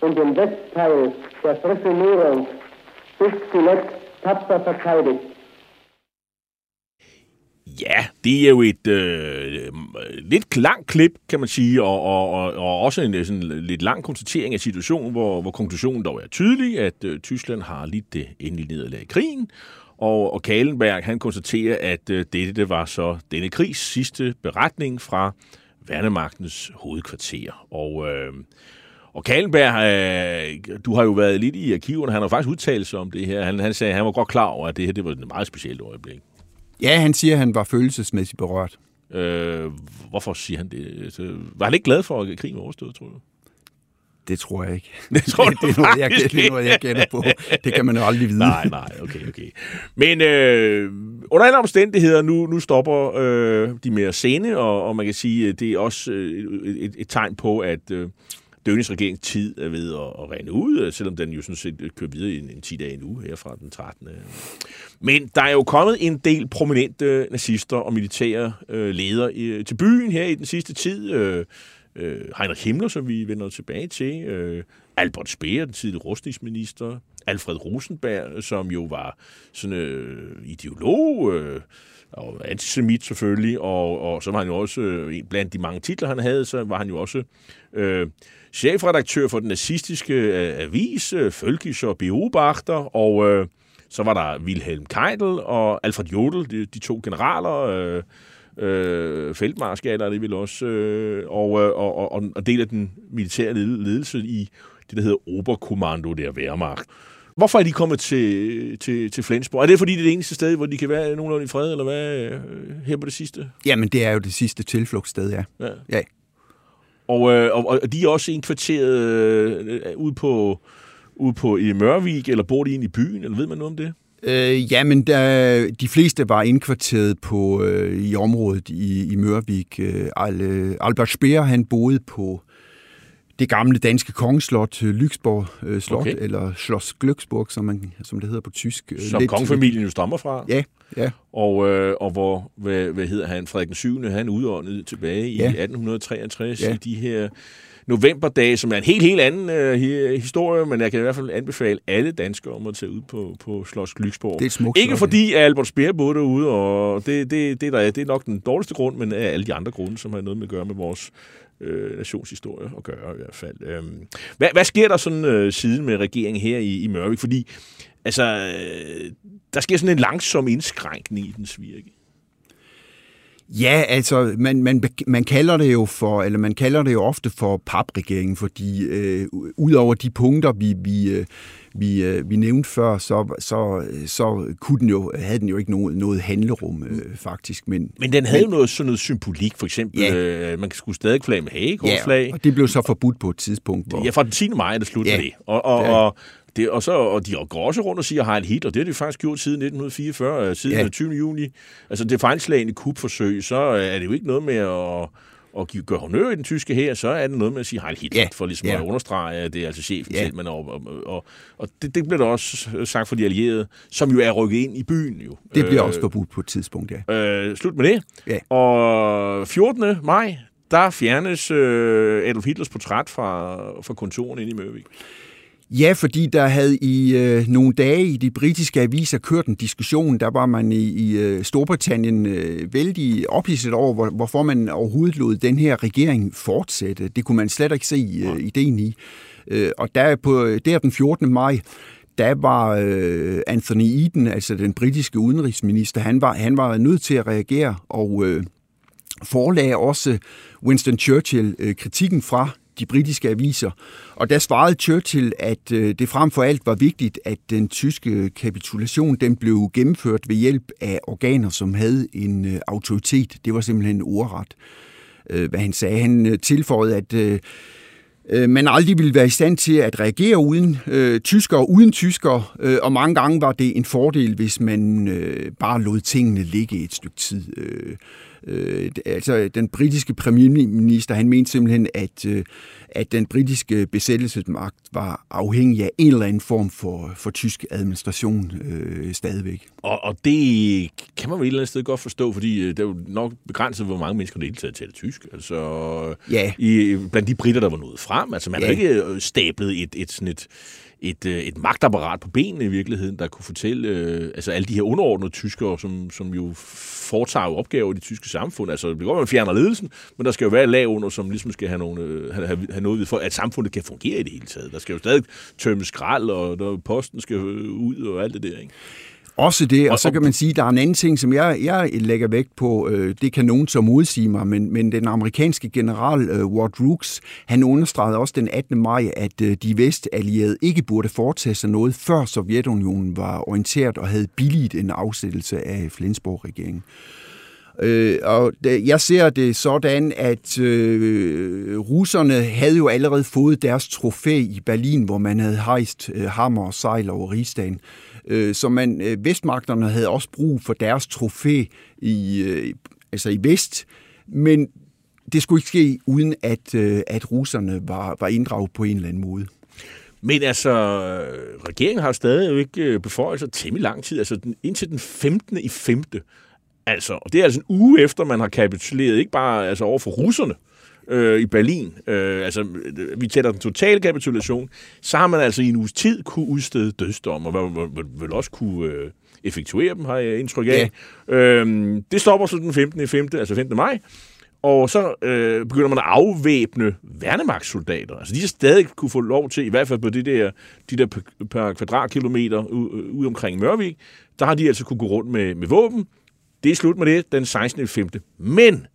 und den Westteil der Frische bis zuletzt tapfer verteidigt. Ja, det er jo et øh, lidt langt klip, kan man sige, og, og, og, og også en sådan lidt lang konstatering af situationen, hvor, hvor konklusionen dog er tydelig, at øh, Tyskland har lidt det endelige nederlag i krigen, og, og Kalenberg, han konstaterer, at øh, dette det var så denne krigs sidste beretning fra Værnemagtens hovedkvarter. Og, øh, og Kalenberg, øh, du har jo været lidt i arkiverne, han har faktisk udtalt sig om det her. Han, han sagde, at han var godt klar over, at det her det var et meget specielt øjeblik. Ja, han siger, at han var følelsesmæssigt berørt. Øh, hvorfor siger han det? Altså, Var han ikke glad for, at krigen var overstået, tror du? Det tror jeg ikke. Det tror du det, er noget, jeg, det er noget, jeg gætter på. Det kan man jo aldrig vide. Nej, nej, okay, okay. Men øh, under alle omstændigheder, nu, nu stopper øh, de mere sene, og, og man kan sige, det er også øh, et, et tegn på, at øh, Dønings regerings tid er ved at, at rende ud, øh, selvom den jo sådan set øh, kører videre i en, en 10 dage nu her fra den 13. Men der er jo kommet en del prominente øh, nazister og militære øh, ledere i, til byen her i den sidste tid. Øh, øh, Heinrich Himmler, som vi vender tilbage til. Øh, Albert Speer, den tidligere rustningsminister. Alfred Rosenberg, som jo var sådan øh, ideolog, øh, og antisemit selvfølgelig, og, og så var han jo også, øh, blandt de mange titler, han havde, så var han jo også øh, chefredaktør for den nazistiske øh, avis, øh, Völkischer Beobachter, og øh, så var der Wilhelm Keitel og Alfred Jodl, de, de to generaler, øh, øh, feltmarskaler, det vil også, øh, og, øh, og, og, og del af den militære ledelse i det, der hedder Oberkommando der Wehrmacht. Hvorfor er de kommet til, til, til Flensborg? Er det fordi, det er det eneste sted, hvor de kan være nogenlunde i fred, eller hvad øh, her på det sidste? Jamen, det er jo det sidste tilflugtssted, ja. Ja. ja. Og, øh, og, og de er også indkvarteret øh, ude på, ude på i Mørvik, eller bor de inde i byen, eller ved man noget om det? Øh, jamen, der, de fleste var indkvarteret på, øh, i området i, i Mørvik. Øh, Albert Speer, han boede på det gamle danske kongeslot, øh, Lyksborg øh, Slot, okay. eller Schloss Glücksburg, som, man, som det hedder på tysk. Øh, som Lidt, kongefamilien jo stammer fra. Ja, ja. Og, øh, og hvor, hvad, hvad hedder han, Frederik 7. han udåndede tilbage i ja. 1863 ja. i de her novemberdage, som er en helt, helt anden øh, historie, men jeg kan i hvert fald anbefale alle danskere om at tage ud på, på Schloss Glücksborg. Det er smukt, Ikke fordi at Albert Speer boede derude, og det, det, det, der, det er nok den dårligste grund, men af alle de andre grunde, som har noget med at gøre med vores øh, nationshistorie at gøre i hvert fald. Øhm, hvad, hvad sker der sådan øh, siden med regeringen her i, i Mørvik? Fordi altså, øh, der sker sådan en langsom indskrænkning i dens virke. Ja, altså, man, man, man kalder det jo for, eller man kalder det jo ofte for papregeringen, fordi øh, ud over de punkter, vi, vi, øh, vi, øh, vi nævnte før, så, så, så kunne den jo, havde den jo ikke noget, noget handlerum, øh, faktisk. Men, men den havde men, noget, sådan noget symbolik, for eksempel. Ja. Øh, man skulle stadig flage med hagekorsflag. Ja, og det blev så forbudt på et tidspunkt. Hvor... Ja, fra den 10. maj er det slut ja. med det. Og, og, ja. og, det, og, så, og de går også rundt og siger Heil Hitler. Det har de faktisk gjort siden 1944, øh, siden ja. 20. juni. Altså det fejlslagende kupforsøg, så er det jo ikke noget med at og gøre honør i den tyske her, så er det noget med at sige Heil Hitler, ja. for ligesom ja. at understrege, at det er altså chefen ja. selv, man og, og, og, og det, det bliver der også sagt for de allierede, som jo er rykket ind i byen jo. Det bliver øh, også forbudt på et tidspunkt, ja. Øh, slut med det. Ja. Og 14. maj, der fjernes øh, Adolf Hitlers portræt fra, fra kontoren inde i Mørvik. Ja, fordi der havde i øh, nogle dage i de britiske aviser kørt en diskussion. Der var man i, i øh, Storbritannien øh, vældig ophidset over, hvor, hvorfor man overhovedet lod den her regering fortsætte. Det kunne man slet ikke se øh, ideen i. Øh, og der på, der den 14. maj, der var øh, Anthony Eden, altså den britiske udenrigsminister, han var, han var nødt til at reagere og øh, forlagde også Winston Churchill øh, kritikken fra de britiske aviser. Og der svarede Churchill, at øh, det frem for alt var vigtigt, at den tyske kapitulation den blev gennemført ved hjælp af organer, som havde en øh, autoritet. Det var simpelthen ordret, øh, hvad han sagde. Han tilføjede, at man aldrig ville være i stand til at reagere uden øh, tyskere, uden tyskere, øh, og mange gange var det en fordel, hvis man øh, bare lod tingene ligge et stykke tid. Øh, Øh, altså, den britiske premierminister, han mente simpelthen, at, øh, at den britiske besættelsesmagt var afhængig af en eller anden form for, for tysk administration øh, stadigvæk. Og, og det kan man jo et eller andet sted godt forstå, fordi øh, det er jo nok begrænset, hvor mange mennesker der hele taget taler tysk. Altså, ja. i, blandt de britter, der var nået frem. Altså, man ja. har ikke øh, stablet et, et, sådan et et, øh, et magtapparat på benene i virkeligheden, der kunne fortælle øh, altså alle de her underordnede tyskere, som, som jo foretager jo opgaver i det tyske samfund. Altså, det går, at man fjerner ledelsen, men der skal jo være lag under, som ligesom skal have, nogle, øh, have, have noget for, at samfundet kan fungere i det hele taget. Der skal jo stadig tømme skrald, og der, posten skal øh, ud og alt det der, ikke? Også det, og så kan man sige, at der er en anden ting, som jeg, jeg lægger vægt på, øh, det kan nogen så modsige mig, men, men den amerikanske general øh, Ward Rooks, han understregede også den 18. maj, at øh, de vestallierede ikke burde foretage sig noget, før Sovjetunionen var orienteret og havde billigt en afsættelse af Flensborg-regeringen. Øh, og jeg ser det sådan, at øh, russerne havde jo allerede fået deres trofæ i Berlin, hvor man havde hejst øh, hammer og sejl over rigsdagen. Øh, Øh, så man, øh, vestmagterne havde også brug for deres trofæ i, øh, altså i vest, men det skulle ikke ske, uden at, øh, at russerne var, var inddraget på en eller anden måde. Men altså, regeringen har stadig jo ikke øh, beføjelser temmelig lang tid. Altså den, indtil den 15. i 5. Altså, og det er altså en uge efter, man har kapituleret, ikke bare altså over for russerne, øh, i Berlin, øh, altså vi tæller den totale kapitulation, så har man altså i en uges tid kunne udstede dødsdom, og vel, også kunne øh, effektuere dem, har jeg indtryk af. Ja. Øhm, det stopper så den 15. 5. altså 15. maj, og så øh, begynder man at afvæbne værnemagtssoldater. Altså de har stadig kunne få lov til, i hvert fald på de der, de der per, per kvadratkilometer ude omkring Mørvik, der har de altså kunne gå rundt med, med våben. Det er slut med det den 16. 5. Men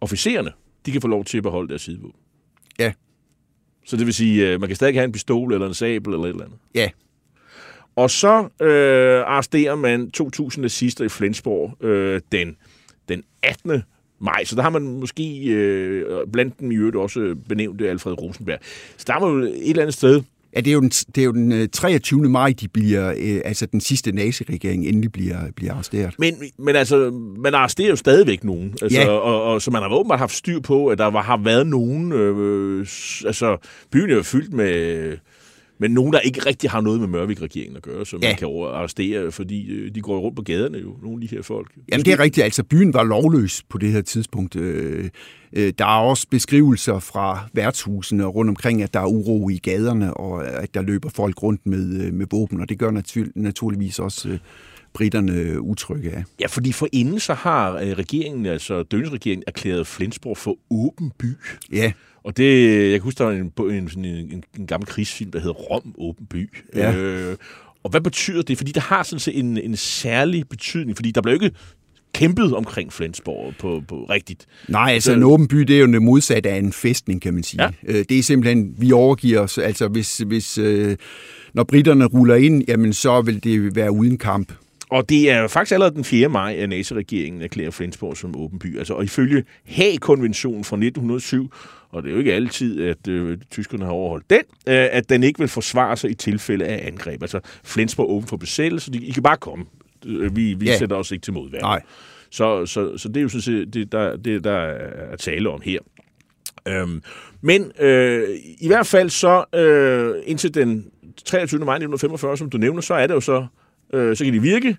officererne, de kan få lov til at beholde deres sidevåben. Ja. Så det vil sige, øh, man kan stadig have en pistol eller en sabel eller et eller andet. Ja. Og så øh, arresterer man 2.000 nazister i Flensborg øh, den, den 18 maj, så der har man måske øh, blandt dem i øvrigt også benævnt Alfred Rosenberg. Så der er man jo et eller andet sted Ja, det er jo den, det er jo den 23. Øh, maj, de bliver, øh, altså den sidste naziregering endelig bliver, bliver arresteret. Men, men altså, man arresterer jo stadigvæk nogen. Altså, Ja. og, og, så man har åbenbart haft styr på, at der var, har været nogen... Øh, altså, byen er jo fyldt med, med nogen, der ikke rigtig har noget med Mørvik-regeringen at gøre, som Ja. man kan arrestere, fordi øh, de går rundt på gaderne jo, nogle af de her folk. Jamen, det er rigtigt. Altså, byen var lovløs på det her tidspunkt. Øh, øh, Der er også beskrivelser fra værtshusene rundt omkring, at der er uro i gaderne, og at der løber folk rundt med, med våben, og det gør natur- naturligvis også britterne utrygge af. Ja, fordi for inden så har regeringen, altså Dønsregeringen, erklæret Flensborg for åben by. Ja. Og det, jeg kan huske, der var en, en, en, en, gammel krigsfilm, der hedder Rom Åben By. Ja. Øh, og hvad betyder det? Fordi det har sådan set en, en særlig betydning, fordi der blev ikke kæmpet omkring Flensborg på, på rigtigt. Nej, altså Så- en åben by, det er jo det modsatte af en festning, kan man sige. Ja. Øh, Det er simpelthen, vi overgiver os, altså hvis, hvis øh, når britterne ruller ind, jamen så vil det være uden kamp. Og det er faktisk allerede den 4. maj, at naziregeringen erklærer Flensborg som åben by. Altså, og ifølge Haag-konventionen fra 1907, og det er jo ikke altid, at øh, tyskerne har overholdt den, øh, at den ikke vil forsvare sig i tilfælde af angreb. Altså, Flensborg åben for besættelse. De, I kan bare komme. Øh, Vi, vi ja. sætter os ikke til modværk. Nej. Så, så, så det er jo sådan set det, der, det, der er tale om her. Øhm, men øh, i hvert fald så øh, indtil den 23. maj 1945, som du nævner, så er det jo så, øh, så kan de virke,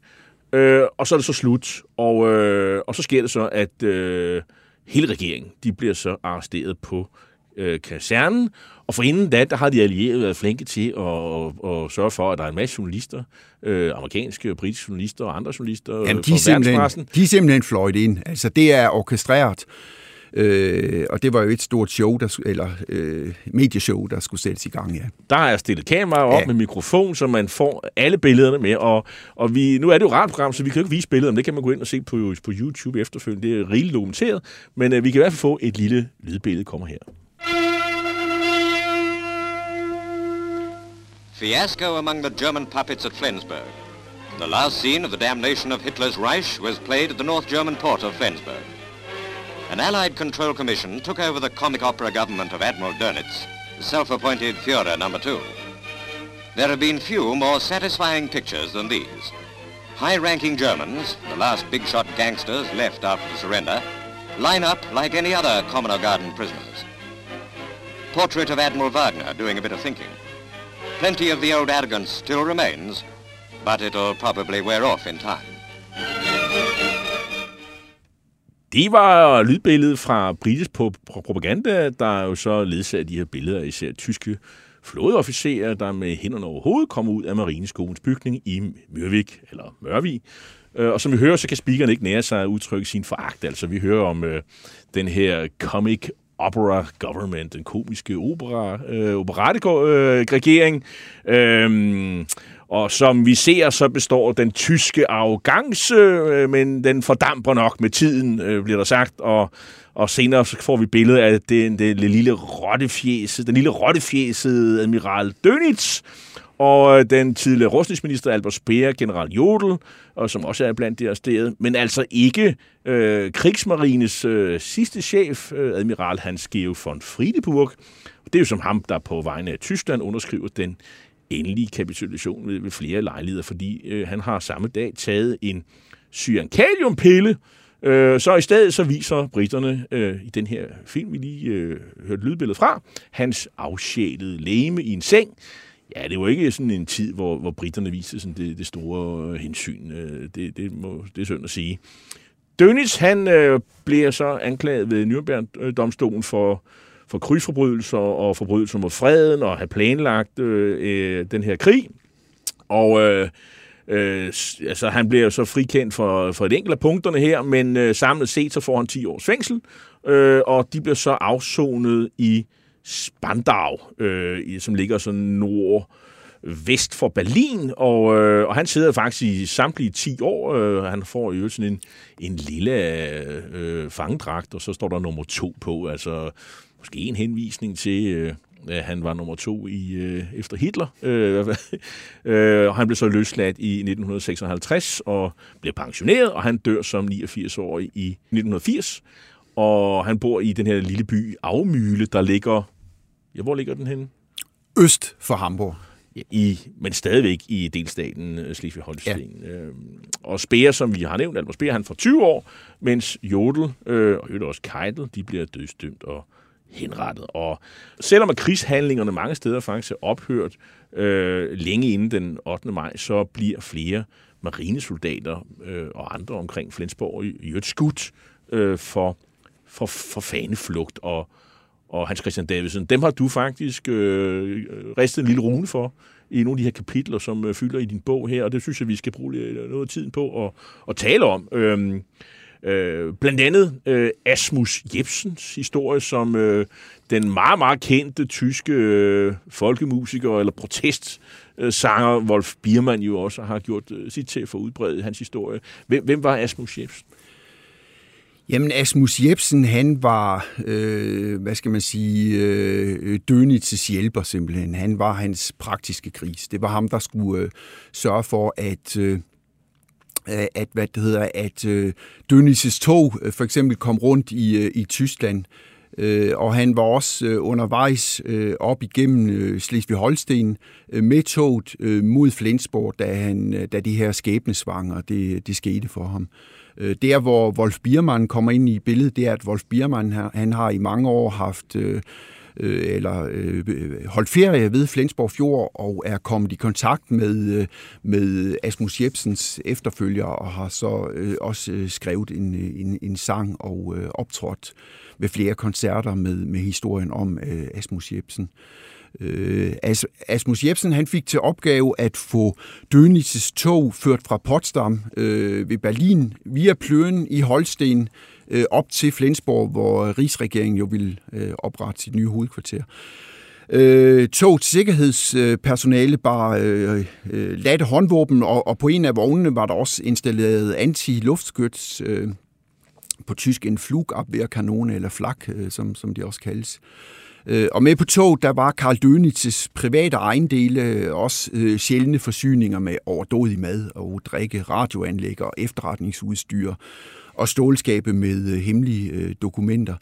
øh, og så er det så slut. Og, øh, og så sker det så, at øh, hele regeringen, de bliver så arresteret på øh, kasernen, og for inden da, der har de allierede været flinke til at, at, at sørge for, at der er en masse journalister, øh, amerikanske og britiske journalister og andre journalister Jamen, øh, de, er simpelthen, de er simpelthen fløjt ind. Altså, det er orkestreret. Øh, og det var jo et stort show, der, eller øh, medieshow, der skulle sættes i gang, ja. Der er stillet kameraer op Ja. med mikrofon, så man får alle billederne med. Og, og vi, nu er det jo et radioprogram, så vi kan jo ikke vise billederne. Det kan man gå ind og se på, på YouTube efterfølgende. Det er rigeligt dokumenteret. Men øh, vi kan i hvert fald få et lille lydbillede, kommer her. Fiasco among the German puppets at Flensburg. The last scene of the damnation of Hitler's Reich was played at the North German port of Flensburg. An Allied Control Commission took over the comic opera government of Admiral Dönitz, the self-appointed Führer number two. There have been few more satisfying pictures than these. High-ranking Germans, the last big-shot gangsters left after the surrender, line up like any other Commoner Garden prisoners. Portrait of Admiral Wagner doing a bit of thinking. Plenty of the old arrogance still remains, but it'll probably wear off in time. Det var lydbilledet fra britisk propaganda, der jo så ledsager de her billeder især tyske flådeofficerer, der med hænderne over hovedet kom ud af Marineskolens bygning i Mørvik, eller Mørvig. Øh, og som vi hører, så kan speakeren ikke nære sig at udtrykke sin foragt. Altså, vi hører om øh, den her comic opera government, den komiske opera, øh, operette-regering. Øh, øhm, og som vi ser, så består den tyske arrogance, øh, men den fordamper nok med tiden, øh, bliver der sagt. Og, og senere så får vi billedet af den, den lille rottefjæse, den lille rottefjæsede admiral Dönitz, og øh, den tidligere rustningsminister Albert Speer, general Jodel, og som også er blandt de arresterede, men altså ikke øh, krigsmarines øh, sidste chef, øh, admiral Hans Georg von Friedeburg. Det er jo som ham, der på vegne af Tyskland underskriver den endelige kapitulation ved, ved flere lejligheder, fordi øh, han har samme dag taget en cyankaliumpille, Øh, så i stedet så viser britterne øh, i den her film, vi lige øh, hørte lydbilledet fra, hans afsjælede læme i en seng. Ja, det var ikke sådan en tid, hvor, hvor britterne viste sådan det, det store øh, hensyn. Øh, det, det, må, det er synd at sige. Dönitz, han øh, bliver så anklaget ved Nürnberg-domstolen for, for krigsforbrydelser og forbrydelser mod freden og have planlagt øh, øh, den her krig. Og øh, øh, altså, han bliver så frikendt for, for et enkelt af punkterne her, men øh, samlet set så får han 10 års fængsel, øh, og de bliver så afsonet i Spandau, øh, som ligger sådan nord vest for Berlin, og, øh, og han sidder faktisk i samtlige 10 år. Øh, han får jo sådan en, en lille øh, fangedragt, og så står der nummer to på, altså måske en henvisning til... Øh, at han var nummer to i øh, efter Hitler. Øh, øh, og han blev så løsladt i 1956 og blev pensioneret, og han dør som 89-årig i 1980. Og han bor i den her lille by Afmyle, der ligger... Ja, hvor ligger den henne? Øst for Hamburg i, men stadigvæk i delstaten øh, Slesvig-Holstein. Ja. Øh, og Speer, som vi har nævnt, Albert Speer, han får 20 år, mens Jodel øh, og også Keitel, de bliver dødsdømt og henrettet. Og selvom at krigshandlingerne mange steder faktisk er ophørt øh, længe inden den 8. maj, så bliver flere marinesoldater øh, og andre omkring Flensborg i øvrigt skudt øh, for, for, for faneflugt og, og Hans Christian Davidsen, dem har du faktisk øh, ristet en lille rune for i nogle af de her kapitler, som øh, fylder i din bog her, og det synes jeg, vi skal bruge lidt, noget af tiden på at, at tale om. Øh, øh, blandt andet øh, Asmus Jebsens historie, som øh, den meget, meget kendte tyske øh, folkemusiker eller protestsanger Wolf Biermann jo også har gjort øh, sit til for at udbrede hans historie. Hvem, hvem var Asmus Jebsen? Jamen, Asmus Jebsen, han var, øh, hvad skal man sige, øh, Dönitz' hjælper simpelthen. Han var hans praktiske gris. Det var ham, der skulle øh, sørge for, at... Øh, at hvad det hedder, at øh, Dönitz' tog øh, for eksempel kom rundt i, øh, i Tyskland, øh, og han var også øh, undervejs øh, op igennem øh, Slesvig-Holsten øh, med toget øh, mod Flensborg, da, han, øh, da de her skæbnesvanger, det, det skete for ham. Øh, der, hvor Wolf Biermann kommer ind i billedet, det er, at Wolf Biermann han har i mange år haft øh, øh, eller øh, holdt ferie ved Flensborg Fjord og er kommet i kontakt med, øh, med Asmus Jebsens efterfølger og har så øh, også øh, skrevet en, en, en sang og øh, optrådt ved flere koncerter med, med historien om øh, Asmus Jebsen. Øh, As, Asmus Jebsen han fik til opgave at få Dönitz' tog ført fra Potsdam øh, ved Berlin via Pløen i Holsten øh, op til Flensborg, hvor rigsregeringen jo ville øh, oprette sit nye hovedkvarter. Øh, tog til sikkerhedspersonale bare øh, øh, latte håndvåben, og, og på en af vognene var der også installeret anti-luftskyts, øh, på tysk en flugabwehrkanone, eller flak, øh, som, som det også kaldes. Øh, og med på tog, der var Karl Dönitz' private ejendele, også øh, sjældne forsyninger med overdådig mad og drikke, radioanlæg og efterretningsudstyr og stålskabe med øh, hemmelige øh, dokumenter.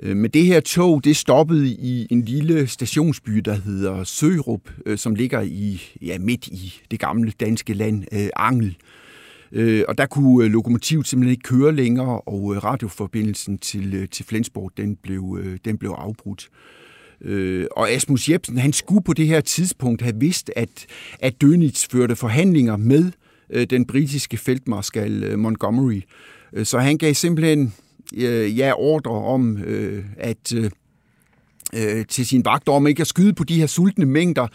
Øh, men det her tog, det stoppede i en lille stationsby, der hedder Sørup, som ligger i ja, midt i det gamle danske land, Angel. Og der kunne lokomotivet simpelthen ikke køre længere, og radioforbindelsen til, til Flensborg, den blev, den blev afbrudt. Øh, og Asmus Jebsen, han skulle på det her tidspunkt have vidst, at, at Dönitz førte forhandlinger med øh, den britiske feltmarskal Montgomery. Øh, så han gav simpelthen øh, ja, ordre om, øh, at øh, øh til sin vagter om ikke at skyde på de her sultne mængder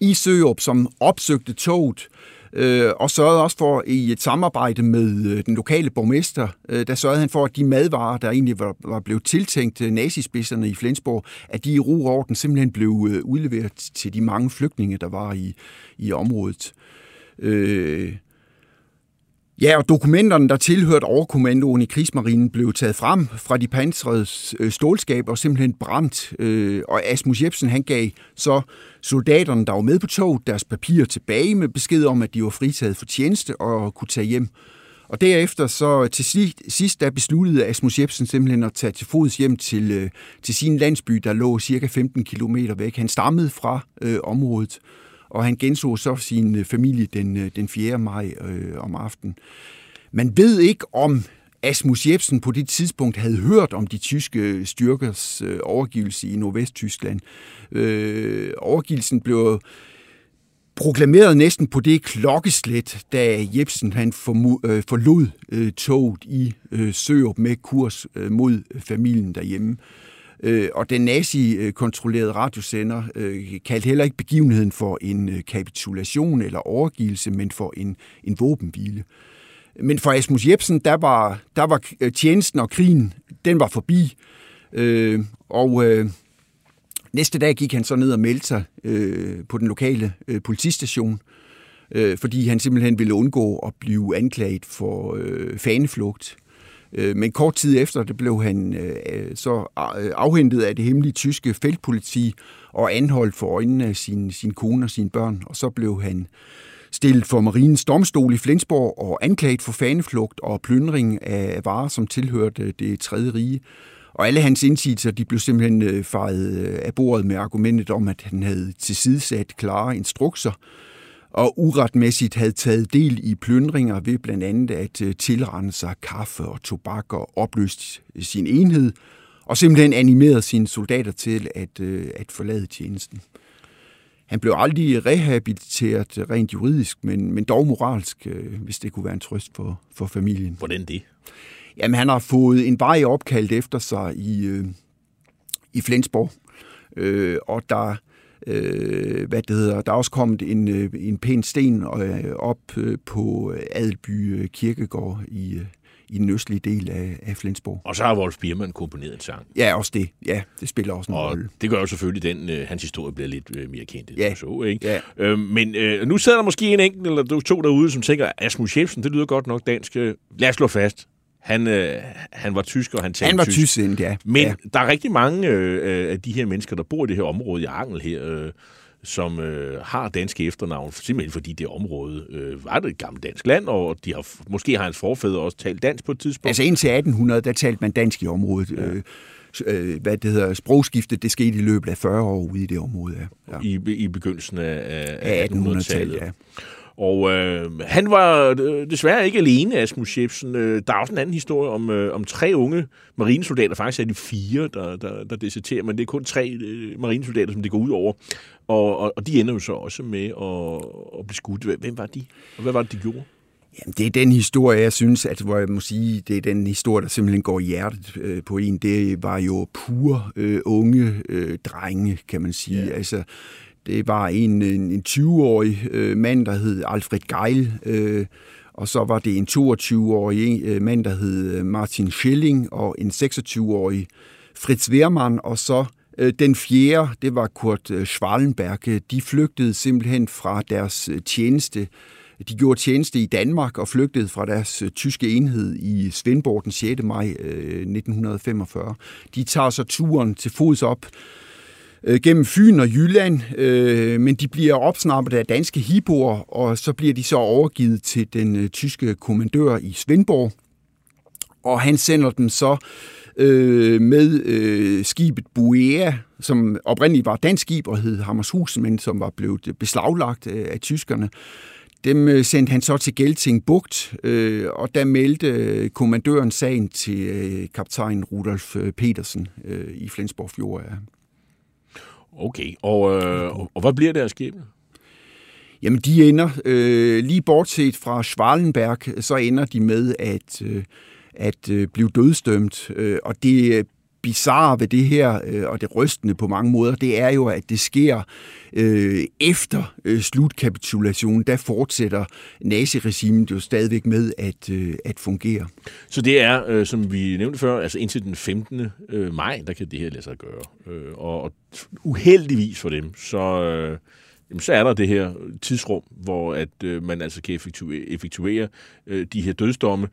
i Søop, som opsøgte toget, øh, og sørgede også for i et samarbejde med øh, den lokale borgmester, øh, der sørgede han for, at de madvarer, der egentlig var, var blevet tiltænkt øh, nazispidserne i Flensborg, at de i ro og orden simpelthen blev øh, udleveret til de mange flygtninge, der var i, i området. Øh, Ja, og dokumenterne, der tilhørte overkommandoen i krigsmarinen, blev taget frem fra de pansrede øh, stålskaber og simpelthen brændt. Øh, og Asmus Jebsen, han gav så soldaterne, der var med på toget, deres papirer tilbage med besked om, at de var fritaget for tjeneste og kunne tage hjem. Og derefter så til sidst, der besluttede Asmus Jebsen simpelthen at tage til fods hjem til, øh, til sin landsby, der lå cirka 15 km væk. Han stammede fra øh, området og han genså så sin øh, familie den, øh, den 4. maj øh, om aftenen. Man ved ikke, om Asmus Jebsen på det tidspunkt havde hørt om de tyske øh, styrkers øh, overgivelse i Nordvesttyskland. Øh, overgivelsen blev proklameret næsten på det klokkeslæt, da Jebsen han forlod toget i Sørup med kurs mod familien derhjemme øh, Og den nazi-kontrollerede radiosender øh, kaldte heller ikke begivenheden for en øh, kapitulation eller overgivelse, men for en, en våbenhvile. Men for Asmus Jebsen, der var, der var øh, tjenesten og krigen, den var forbi. Øh, Og Næste dag gik han så ned og meldte sig øh, på den lokale øh, politistation, øh, fordi han simpelthen ville undgå at blive anklaget for øh, faneflugt. Øh, men kort tid efter det blev han øh, så øh, afhentet af det hemmelige tyske feltpoliti og anholdt for øjnene af sin, sin kone og sine børn. Og så blev han stillet for Marinens domstol i Flensborg og anklaget for faneflugt og plyndring af varer, som tilhørte det tredje rige. Og alle hans indsigelser, de blev simpelthen fejret af bordet med argumentet om, at han havde tilsidesat klare instrukser, og uretmæssigt havde taget del i plyndringer ved blandt andet at øh, tilrende sig kaffe og tobak og opløst sin enhed, og simpelthen animeret sine soldater til at, at forlade tjenesten. Han blev aldrig rehabiliteret rent juridisk, men, men dog moralsk, hvis det kunne være en trøst for, for familien. Hvordan det? Jamen, han har fået en vej opkaldt efter sig i, øh, i Flensborg. Øh, og der, øh, hvad det hedder, der er også kommet en, øh, en pæn sten øh, op øh, på Adelby Kirkegård i, øh, i den østlige del af, af Flensborg. Og så har Wolf Biermann komponeret en sang. Ja, også det. Ja, det spiller også en og rolle. det gør jo selvfølgelig, den øh, hans historie bliver lidt øh, mere kendt. Ja. Så, ikke? ja. Øh, men øh, nu sidder der måske en enkelt eller to derude, som tænker, Asmus Jebsen, det lyder godt nok dansk. Lad os slå fast. Han, øh, han var tysk, og han talte Han var tysk. tysk, ja. Men ja. der er rigtig mange øh, af de her mennesker, der bor i det her område i Angel her, øh, som øh, har danske efternavn, simpelthen fordi det område øh, var det et gammelt dansk land, og de har, måske har hans forfædre også talt dansk på et tidspunkt. Altså indtil 1800, der talte man dansk i området. Ja. Øh, øh, hvad det hedder, sprogskiftet, det skete i løbet af 40 år ude i det område. Ja. I, I begyndelsen af, af 1800-tallet. Ja. Og øh, han var øh, desværre ikke alene, Asmus Jebsen. Øh, der er også en anden historie om, øh, om tre unge marinesoldater. Faktisk er de fire, der, der, der deserterer, men det er kun tre øh, marinesoldater, som det går ud over. Og, og, og de ender jo så også med at, at blive skudt. Hvem var de? Og hvad var det, de gjorde? Jamen, det er den historie, jeg synes, at hvor jeg må sige, det er den historie, der simpelthen går i hjertet øh, på en. Det var jo pure øh, unge øh, drenge, kan man sige. Ja. Altså, det var en, en, en 20-årig øh, mand, der hed Alfred Geil, øh, og så var det en 22-årig øh, mand, der hed øh, Martin Schilling, og en 26-årig Fritz Wehrmann, og så øh, den fjerde, det var Kurt øh, Schwalenberg. De flygtede simpelthen fra deres øh, tjeneste. De gjorde tjeneste i Danmark og flygtede fra deres tyske enhed i Svendborg den 6. maj øh, 1945. De tager så turen til fods op øh, gennem Fyn og Jylland, øh, men de bliver opsnappet af danske hiboer, og så bliver de så overgivet til den øh, tyske kommandør i Svendborg, og han sender dem så øh, med øh, skibet Buea, som oprindeligt var et dansk skib og hed Hammershusen, men som var blevet beslaglagt øh, af tyskerne. Dem øh, sendte han så til Gelting Bugt, øh, og der meldte øh, kommandøren sagen til øh, kaptajn Rudolf øh, Petersen øh, i Flensborg Fjord. Ja. Okay, og, øh, og hvad bliver det af skibet? Jamen, de ender, øh, lige bortset fra Schwalenberg, så ender de med at, øh, at øh, blive dødstømt. Øh, og det bizarre ved det her, øh, og det rystende på mange måder, det er jo, at det sker øh, efter øh, slutkapitulationen. Der fortsætter naziregimet jo stadigvæk med at, øh, at fungere. Så det er, øh, som vi nævnte før, altså indtil den 15. Øh, maj, der kan det her lade sig gøre. Øh, og, og uheldigvis for dem, så... Øh, jamen, så er der det her tidsrum, hvor at øh, man altså kan effektuere, effektuere øh, de her dødsdomme,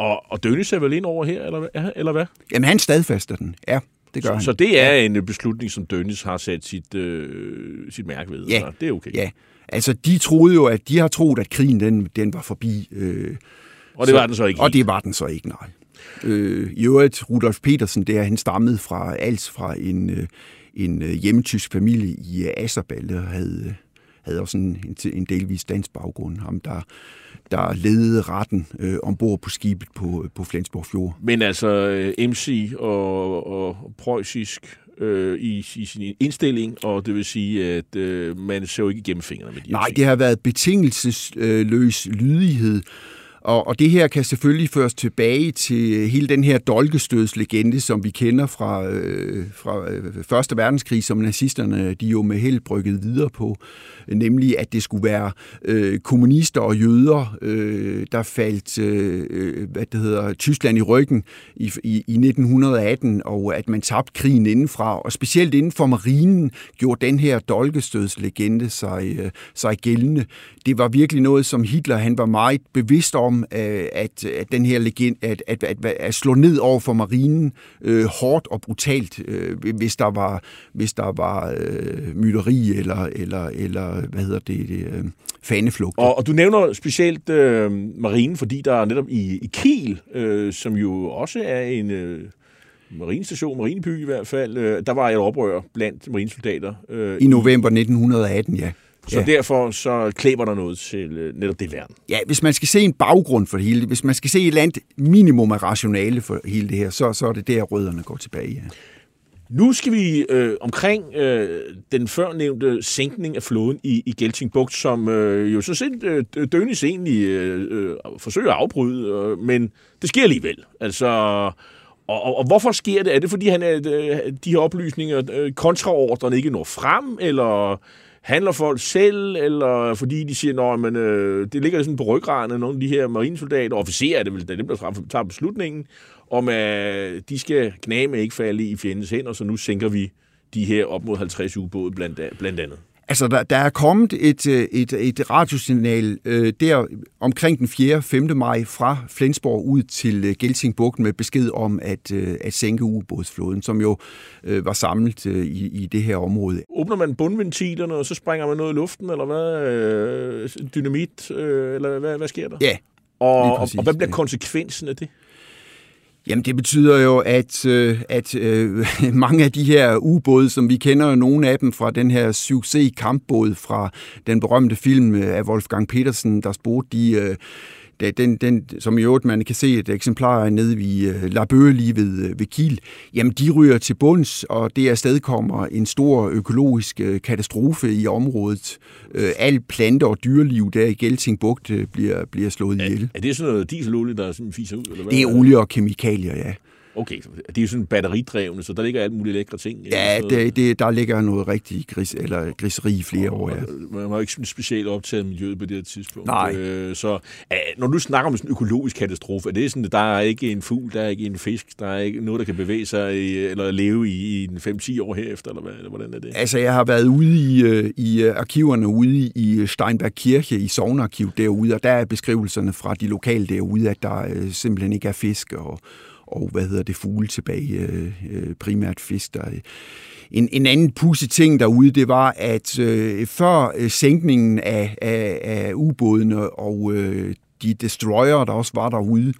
og, og Dønnes er vel ind over her, eller, eller hvad? Jamen, han stadfæster den, ja. Det gør så, han. så det er ja. en beslutning, som Dønnis har sat sit, øh, sit mærke ved? Ja. det er okay? Ja. Altså, de troede jo, at de har troet, at krigen den, den var forbi. Øh, og det så, var den så ikke? Og det var den så ikke, nej. Øh, I øvrigt, Rudolf Petersen, der han stammede fra als fra en, øh, en øh, hjemmetysk familie i Asserballe, og havde, havde også en, en delvis dansk baggrund. Ham, der der ledede retten øh, ombord på skibet på, på Flensborg Fjord. Men altså MC og, og preussisk øh, i, i sin indstilling, og det vil sige, at øh, man jo ikke igennem fingrene med de Nej, det har været betingelsesløs lydighed, og, og det her kan selvfølgelig føres tilbage til øh, hele den her dolkestødslegende, som vi kender fra, øh, fra øh, Første Verdenskrig, som nazisterne de jo med held brygget videre på, nemlig at det skulle være øh, kommunister og jøder, øh, der faldt øh, øh hvad det hedder, Tyskland i ryggen i, i, i 1918, og at man tabte krigen indenfra, og specielt inden for marinen gjorde den her dolkestødslegende sig, øh, sig gældende. Det var virkelig noget, som Hitler han var meget bevidst om, om, øh, at, at den her legend, at, at, at, at slå ned over for marinen øh, hårdt og brutalt, øh, hvis der var, hvis der var øh, myteri eller, eller, eller hvad hedder det, det øh, faneflugt. Og, og du nævner specielt øh, marinen, fordi der er netop i, i Kiel, øh, som jo også er en... Øh marinestation, marineby i hvert fald, øh, der var et oprør blandt marinesoldater. Øh, I november 1918, ja. Så ja. derfor så klæber der noget til øh, netop det værn. Ja, hvis man skal se en baggrund for det hele, hvis man skal se et eller andet minimum af rationale for hele det her, så, så er det der, rødderne går tilbage. Ja. Nu skal vi øh, omkring øh, den førnævnte sænkning af floden i, i Geltingbugt, som øh, jo så set øh, Dønis egentlig øh, øh, forsøger at afbryde, øh, men det sker alligevel. Altså, og, og, og hvorfor sker det? Er det fordi han er, øh, de her oplysninger, øh, kontraordrene ikke når frem, eller handler folk selv, eller fordi de siger, at øh, det ligger sådan på ryggraden af nogle af de her marinesoldater, officerer er det vel, det er dem, der tager beslutningen, om at de skal knæme ikke falde i fjendens hænder, så nu sænker vi de her op mod 50 ubåde blandt, blandt andet. Altså, der, der er kommet et, øh, et, et radiosignal øh, der omkring den 4. 5. maj fra Flensborg ud til øh, Geltingbugten med besked om at, øh, at sænke ubådsflåden, som jo øh, var samlet øh, i, i det her område. Åbner man bundventilerne, og så springer man noget i luften, eller hvad? Øh, dynamit, øh, eller hvad, hvad sker der? Ja, og, præcis, og hvad bliver konsekvensen af det? Jamen det betyder jo, at, øh, at øh, mange af de her ubåde, som vi kender nogle af dem fra den her succes-kampbåd fra den berømte film øh, af Wolfgang Petersen, der spurgte de... Øh, den, den, som i øvrigt man kan se et eksemplar nede ved uh, Labøge lige ved, uh, ved Kiel, jamen de ryger til bunds, og det afstedkommer en stor økologisk uh, katastrofe i området. Al plante- og dyreliv der i Geltingbugt bliver, bliver slået ihjel. Er, er det sådan noget dieselolie, der sådan fiser ud? Eller hvad? Det er olie og kemikalier, ja. Okay, det er jo sådan batteridrevne, så der ligger alt muligt lækre ting. Ja, det, det, der ligger noget rigtig gris, eller griseri i flere år, ja. Man var ikke specielt optaget af miljøet på det her tidspunkt. Nej. Øh, så når du snakker om sådan en økologisk katastrofe, er det sådan, at der er ikke en fugl, der er ikke en fisk, der er ikke noget, der kan bevæge sig i, eller leve i, i 5-10 år herefter, eller, hvad, eller hvordan er det? Altså, jeg har været ude i, øh, i øh, arkiverne ude i Steinberg Kirche, i Sovnarkiv derude, og der er beskrivelserne fra de lokale derude, at der øh, simpelthen ikke er fisk og og hvad hedder det, fugle tilbage, øh, øh primært fisk. Der. Øh. En, en anden pusse ting derude, det var, at øh, før øh, sænkningen af, af, af ubådene og øh, de destroyer, der også var derude,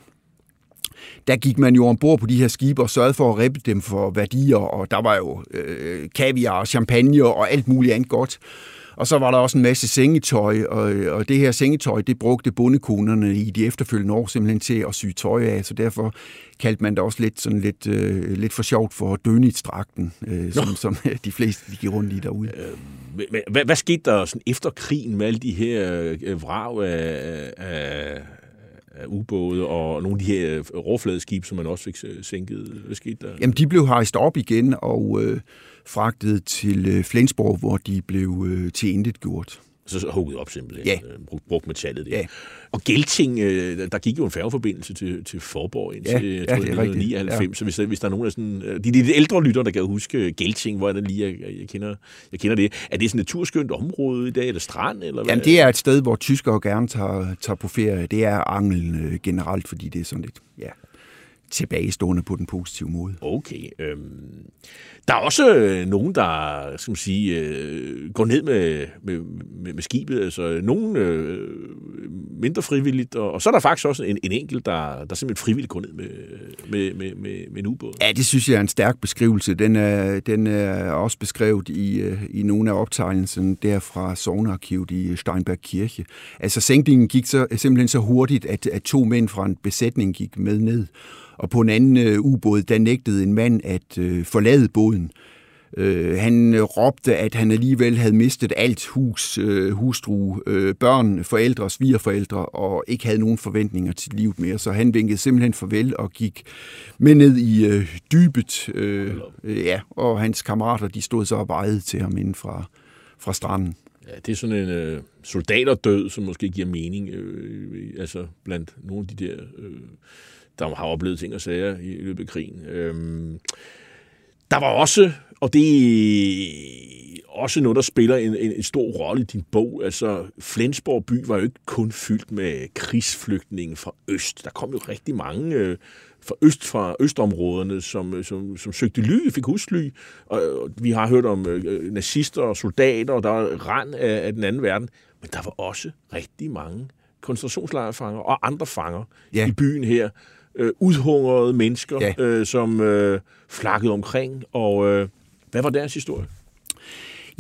der gik man jo ombord på de her skibe og sørgede for at rippe dem for værdier, og der var jo øh, kaviar og champagne og alt muligt andet godt. Og så var der også en masse sengetøj, og, og det her sengetøj, det brugte bondekonerne i de efterfølgende år simpelthen til at sy tøj af, så derfor kaldte man det også lidt, sådan lidt, øh, lidt for sjovt for dønitstragten, øh, som, som de fleste de gik rundt i derude. Øh, hvad, hvad, skete der sådan efter krigen med alle de her øh, vrag af, af, af ubåde og nogle af de her råfladeskib, som man også fik sænket? Hvad skete der? Jamen, de blev hejst op igen, og... Øh, fragtet til øh, Flensborg, hvor de blev øh, til intet gjort. Så hugget op simpelthen. Ja. Brugt, brugt metallet der. Ja. Og Gelting, øh, der gik jo en færgeforbindelse til, til Forborg indtil ja, ja, 1999, ja. så hvis, hvis der er nogen af sådan, de, de ældre lytter, der kan huske Gelting, hvor er det lige, jeg, jeg, kender, jeg kender det. Er det sådan et naturskønt område i dag, eller strand? Eller Jamen, det er et sted, hvor tyskere gerne tager, tager på ferie. Det er Anglen generelt, fordi det er sådan lidt, ja, tilbagestående på den positive måde. Okay. Øhm, der er også øh, nogen, der skal man sige, øh, går ned med, med, med, med skibet. Altså, nogen øh, mindre frivilligt, og, og så er der faktisk også en, en enkelt, der, der simpelthen frivilligt går ned med, med, med, med, med en ubåd. Ja, det synes jeg er en stærk beskrivelse. Den er, den er også beskrevet i, øh, i nogle af optegnelserne der fra Sognearkivet i Steinberg Kirche. Altså sænkningen gik så, simpelthen så hurtigt, at, at to mænd fra en besætning gik med ned. Og på en anden øh, ubåd, der nægtede en mand at øh, forlade båden. Øh, han øh, råbte, at han alligevel havde mistet alt hus, øh, hustru, øh, børn, forældre, svigerforældre, og ikke havde nogen forventninger til livet mere. Så han vinkede simpelthen farvel og gik med ned i øh, dybet. Øh, øh, ja, og hans kammerater de stod så og vejede til ham inden fra, fra stranden. Ja, det er sådan en øh, soldaterdød, som måske giver mening øh, altså blandt nogle af de der, øh, der har oplevet ting og sager i løbet af krigen. Øh, der var også, og det er også noget, der spiller en, en, en stor rolle i din bog. Altså, Flensborg by var jo ikke kun fyldt med krigsflygtninge fra øst. Der kom jo rigtig mange øh, fra øst fra østområderne, som, som, som søgte ly, fik husly. Og, og vi har hørt om øh, nazister og soldater, og der var rand af, af den anden verden. Men der var også rigtig mange koncentrationslejrfanger og andre fanger ja. i byen her. Øh, udhungrede mennesker, ja. øh, som øh, flakkede omkring. Og øh, hvad var deres historie?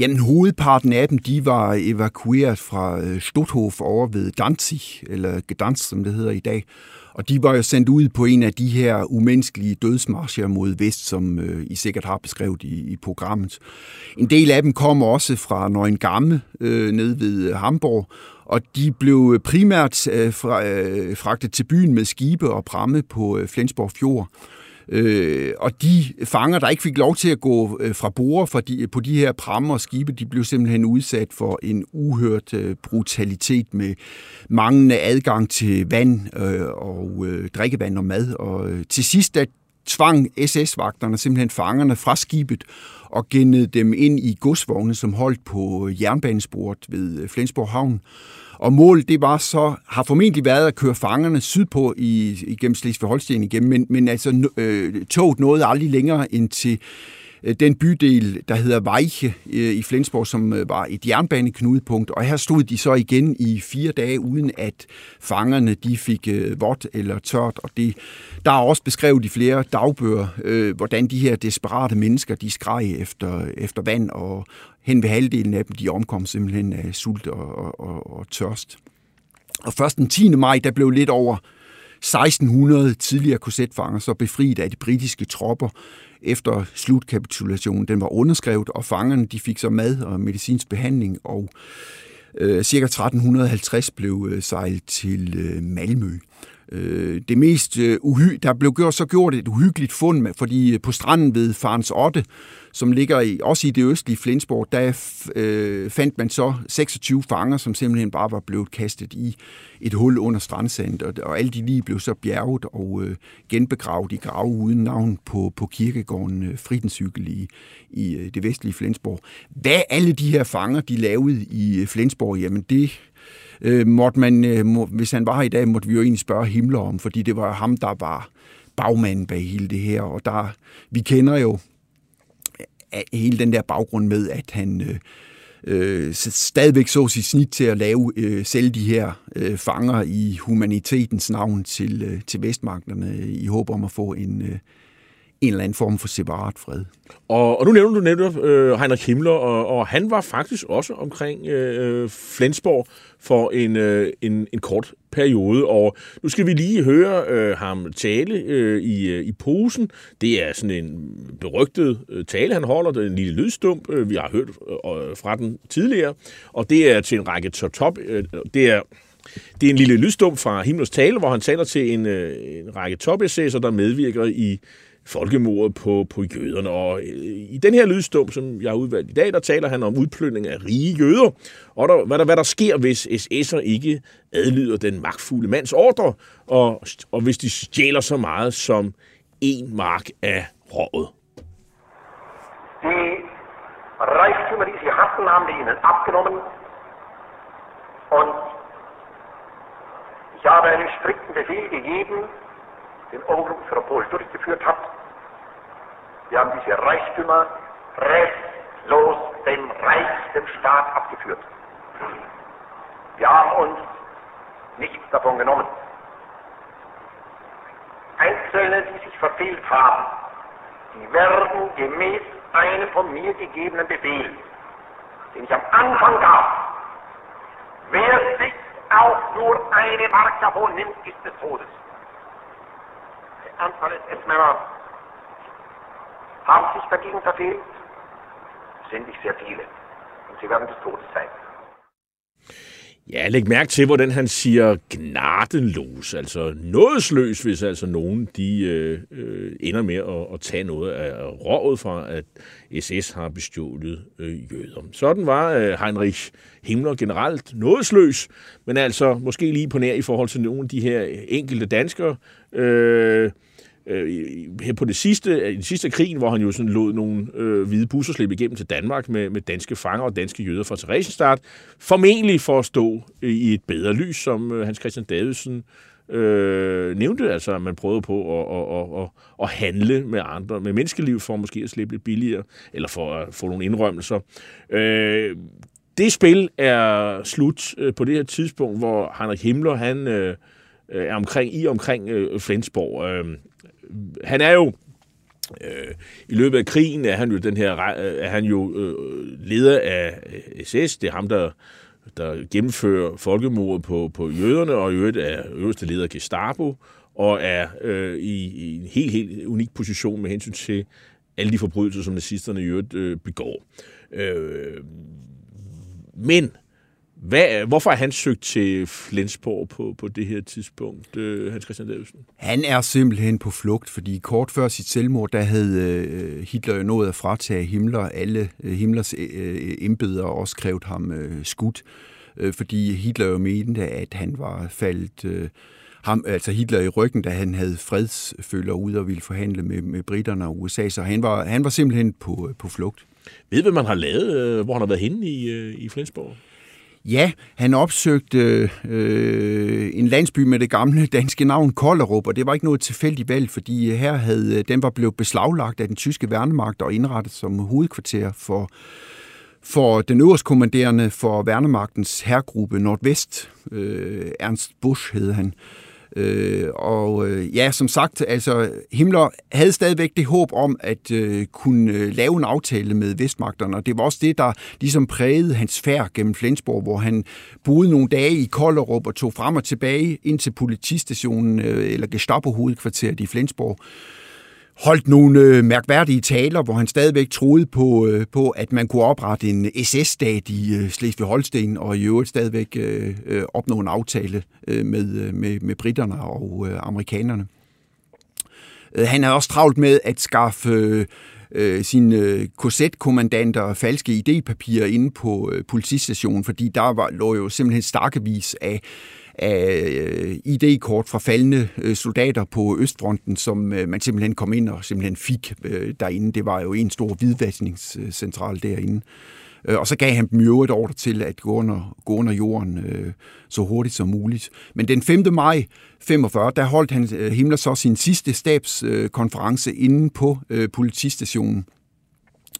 Jamen, hovedparten af dem, de var evakueret fra øh, Stutthof over ved Danzig, eller Gdansk, som det hedder i dag. Og de var jo sendt ud på en af de her umenneskelige dødsmarscher mod vest, som øh, I sikkert har beskrevet i, i programmet. En del af dem kom også fra Nøgen Gamme, øh, nede ved øh, Hamburg, og de blev primært øh, fra, øh, fragtet til byen med skibe og pramme på øh, Flensborg Fjord. Øh, og de fanger, der ikke fik lov til at gå øh, fra bord for de, øh, på de her prammer og skibe, de blev simpelthen udsat for en uhørt øh, brutalitet med manglende adgang til vand øh, og øh, drikkevand og mad. Og øh, til sidst der tvang SS-vagterne simpelthen fangerne fra skibet og gennede dem ind i godsvogne, som holdt på jernbanesporet ved øh, Flensborg Havn. Og målet, det var så, har formentlig været at køre fangerne sydpå i, igennem Slesvig-Holsten igen, men, men altså øh, toget nåede aldrig længere end til øh, den bydel, der hedder Weiche øh, i Flensborg, som øh, var et jernbaneknudepunkt. Og her stod de så igen i fire dage, uden at fangerne de fik vådt eller tørt. Og det, der er også beskrevet i flere dagbøger, hvordan de her desperate mennesker, de skreg efter, efter vand, og hen ved halvdelen af dem, de omkom simpelthen af sult og, og, og, og tørst. Og først den 10. maj, der blev lidt over 1600 tidligere korsetfanger så befriet af de britiske tropper efter slutkapitulationen. Den var underskrevet, og fangerne de fik så mad og medicinsk behandling, og øh, cirka 1350 blev øh, sejlet til øh, Malmø. Øh, det mest øh, uhy, der blev gjort, så gjort et uhyggeligt fund, med, fordi øh, på stranden ved Farens Otte, som ligger i, også i det østlige Flensborg, der øh, fandt man så 26 fanger, som simpelthen bare var blevet kastet i et hul under strandsandet, og, og alle de lige blev så bjerget og øh, genbegravet i grave uden navn på, på kirkegården øh, Fridenscykel i, i øh, det vestlige Flensborg. Hvad alle de her fanger, de lavede i øh, Flensborg, jamen det øh, måtte man, øh, må, hvis han var her i dag, måtte vi jo egentlig spørge Himmler om, fordi det var ham, der var bagmanden bag hele det her, og der, vi kender jo øh, øh, hele den der baggrund med, at han øh, øh, stadigvæk så sit snit til at lave øh, selv de her øh, fanger i humanitetens navn til, øh, til vestmagterne øh, i håb om at få en, øh, en eller anden form for separat fred. Og, og nu nævner du netop øh, Heinrich Himmler, og, og han var faktisk også omkring øh, Flensborg for en, øh, en, en kort periode. Og nu skal vi lige høre øh, ham tale øh, i, øh, i posen. Det er sådan en berygtet øh, tale, han holder. Det er en lille lydstump. Øh, vi har hørt øh, øh fra den tidligere. Og det er til en række top-top. Øh, det er... Det er en lille lydstump fra Himmlers tale, hvor han taler til en, øh, en række top der medvirker i folkemordet på, på jøderne. Og øh, i den her lydstum, som jeg har udvalgt i dag, der taler han om udplyndring af rige jøder, og der, hvad, der, hvad der sker, hvis SS'er ikke adlyder den magtfulde mands ordre, og, og hvis de stjæler så meget som en mark af rådet. Die Reichtümer, die sie hatten, haben wir ihnen abgenommen und ich habe einen strikten Befehl gegeben, den Obrigkeitsreport durchgeführt hat. Wir haben diese Reichtümer restlos dem reichsten Staat abgeführt. Wir haben uns nichts davon genommen. Einzelne, die sich verfehlt haben, die werden gemäß einem von mir gegebenen Befehl, den ich am Anfang gab, wer sich auch nur eine Mark davon nimmt, ist des Todes. Anzahl SS-Männer haben sich dagegen verfehlt. sind ich sehr viele. Und sie werden des Todes sein. Ja, læg mærke til, hvordan han siger gnadenlos, altså nådesløs, hvis altså nogen de øh, øh, ender med at, at tage noget af rådet fra, at SS har bestjålet øh, jøder. Sådan var øh, Heinrich Himmler generelt nådesløs, men altså måske lige på nær i forhold til nogle af de her enkelte danskere, øh, Øh, her på det sidste, øh, i den sidste krigen, hvor han jo sådan lod nogle øh, hvide busser slippe igennem til Danmark med, med danske fanger og danske jøder fra Theresienstadt, formentlig for at stå i et bedre lys, som øh, Hans Christian Davidsen øh, nævnte, altså at man prøvede på at, at, at, at handle med andre, med menneskeliv, for måske at slippe lidt billigere, eller for at få nogle indrømmelser. Øh, det spil er slut øh, på det her tidspunkt, hvor Heinrich Himmler, han øh, er omkring, i omkring øh, Flensborg. Øh, han er jo øh, i løbet af krigen er han jo den her er han jo øh, leder af SS. Det er ham der der gennemfører folkemordet på, på jøderne, og i øvrigt er øverste leder af Gestapo, og er øh, i, i en helt, helt unik position med hensyn til alle de forbrydelser, som nazisterne i øvrigt øh, begår. Øh, men hvad, hvorfor er han søgt til Flensborg på, på det her tidspunkt, øh, Hans Christian Davidsen? Han er simpelthen på flugt, fordi kort før sit selvmord, der havde øh, Hitler jo nået at fratage Himmler alle øh, Himmlers øh, embeder og også krævet ham øh, skudt, øh, fordi Hitler jo mente, at han var faldet... Øh, ham, altså Hitler i ryggen, da han havde fredsfølger ude og ville forhandle med, med britterne og USA, så han var, han var simpelthen på, på flugt. Ved hvad man har lavet, hvor han har været henne i, i Flensborg? Ja, han opsøgte øh, en landsby med det gamle danske navn Kollerup, og det var ikke noget tilfældigt valg, fordi øh, her havde øh, den var blevet beslaglagt af den tyske værnemagt og indrettet som hovedkvarter for, for den øverste kommanderende for værnemagtens herregruppe Nordvest. Øh, Ernst Busch hed han. Øh, Øh, og øh, ja, som sagt, altså Himmler havde stadigvæk det håb om at øh, kunne øh, lave en aftale med vestmagterne, og det var også det, der ligesom prægede hans færd gennem Flensborg, hvor han boede nogle dage i Kolderup og tog frem og tilbage ind til politistationen øh, eller Gestapo-hovedkvarteret i Flensborg holdt nogle øh, mærkværdige taler, hvor han stadigvæk troede på, øh, på at man kunne oprette en SS-stat i øh, Slesvig-Holsten, og i øvrigt stadigvæk øh, øh, opnå en aftale øh, med, øh, med, med britterne og øh, amerikanerne. Øh, han havde også travlt med at skaffe øh, øh, sine øh, korsetkommandanter falske idépapirer inde på øh, politistationen, fordi der var, lå jo simpelthen stakkevis af af øh, ID-kort fra faldende øh, soldater på Østfronten, som øh, man simpelthen kom ind og simpelthen fik derinde. Det var jo en stor hvidvaskningscentral derinde. Og så gav han dem jo et ordre til at gå under, gå under jorden øh, så hurtigt som muligt. Men den 5. maj 45, der holdt han Himmler så sin sidste stabskonference øh, inde på øh, politistationen.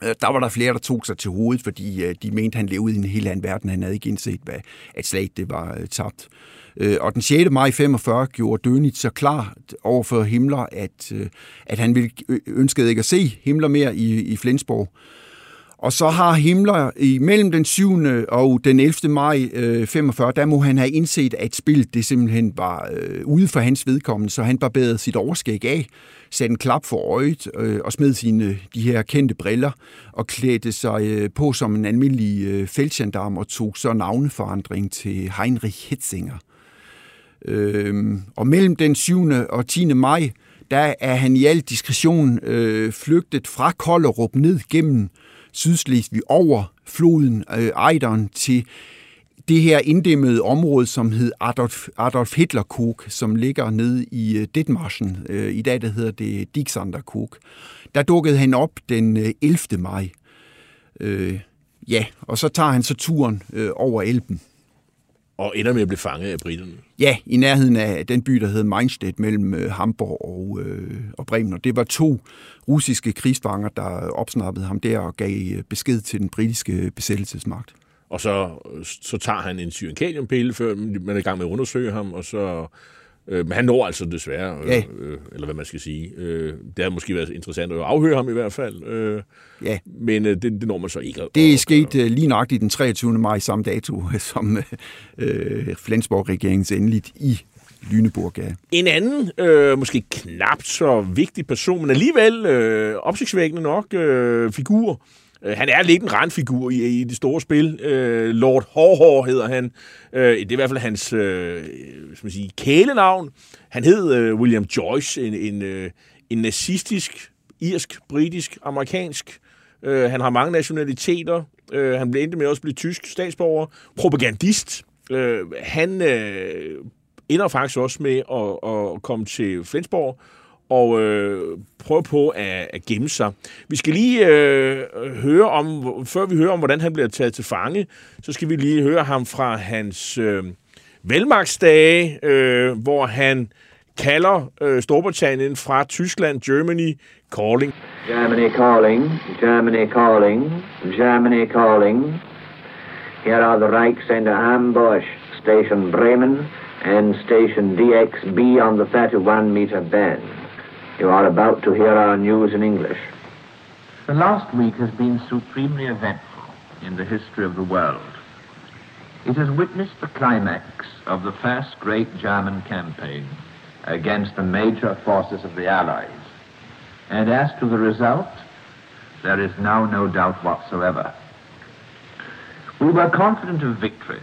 Der var der flere, der tog sig til hovedet, fordi de mente, han levede i en helt anden verden. Han havde ikke indset, hvad, at slaget det var tabt. Øh, Øh, og den 6. maj 45 gjorde Dönitz så klar over for Himmler, at, øh, at han ville, ønskede ikke at se Himmler mere i, i Flensborg. Og så har Himmler imellem den 7. og den 11. maj øh, 45, der må han have indset, at spillet det simpelthen var øh, ude for hans vedkommende, så han barberede sit overskæg af, satte en klap for øjet øh, og smed sine de her kendte briller og klædte sig øh, på som en almindelig øh, feltgendarm og tog så navneforandring til Heinrich Hitzinger. Øh, og mellem den 7. og 10. maj, der er han i al diskretion øh, flygtet fra Kollerup ned gennem Sydslesvig over floden øh, Ejderen til det her inddæmmede område, som hed Adolf, Adolf Hitlerkog, som ligger nede i øh, Øh, I dag der hedder det Dixanderkog. Der dukkede han op den øh, 11. maj. Øh, ja, og så tager han så turen øh, over Elben. Og ender med at blive fanget af britterne. Ja, i nærheden af den by, der hed Meinstedt, mellem øh, Hamburg og, øh, og Bremen. Og det var to russiske krigsfanger, der opsnappede ham der og gav øh, besked til den britiske besættelsesmagt. Og så, så tager han en syrenkaliumpille, før man er i gang med at undersøge ham, og så Øh, men han når altså desværre, øh, ja. øh, eller hvad man skal sige. Øh, det har måske været interessant at afhøre ham i hvert fald. Øh, ja. Men øh, det, det når man så ikke. Det er sket øh, lige nøjagtigt den 23. maj samme dato, som øh, Flensborg-regeringens endeligt i Lüneburg er. En anden, øh, måske knap så vigtig person, men alligevel øh, opsigtsvækkende nok øh, figur, Øh, han er lidt en randfigur i, i det store spil. Øh, Lord Hårhår hedder han. Øh, det er i hvert fald hans øh, skal man sige, kælenavn. Han hed øh, William Joyce, en, en, øh, en nazistisk, irsk, britisk, amerikansk. Øh, han har mange nationaliteter. Øh, han blev endte med også at blive tysk statsborger. Propagandist. Øh, han øh, ender faktisk også med at, at komme til Flensborg og øh, prøve på at, at gemme sig. Vi skal lige øh, høre om, før vi hører om, hvordan han bliver taget til fange, så skal vi lige høre ham fra hans øh, velmagtsdage, øh, hvor han kalder øh, Storbritannien fra Tyskland, Germany calling. Germany calling, Germany calling, Germany calling. Here are the Reichs under ambush, Station Bremen and Station DXB on the 31 meter band. You are about to hear our news in English. The last week has been supremely eventful in the history of the world. It has witnessed the climax of the first great German campaign against the major forces of the Allies. And as to the result, there is now no doubt whatsoever. We were confident of victory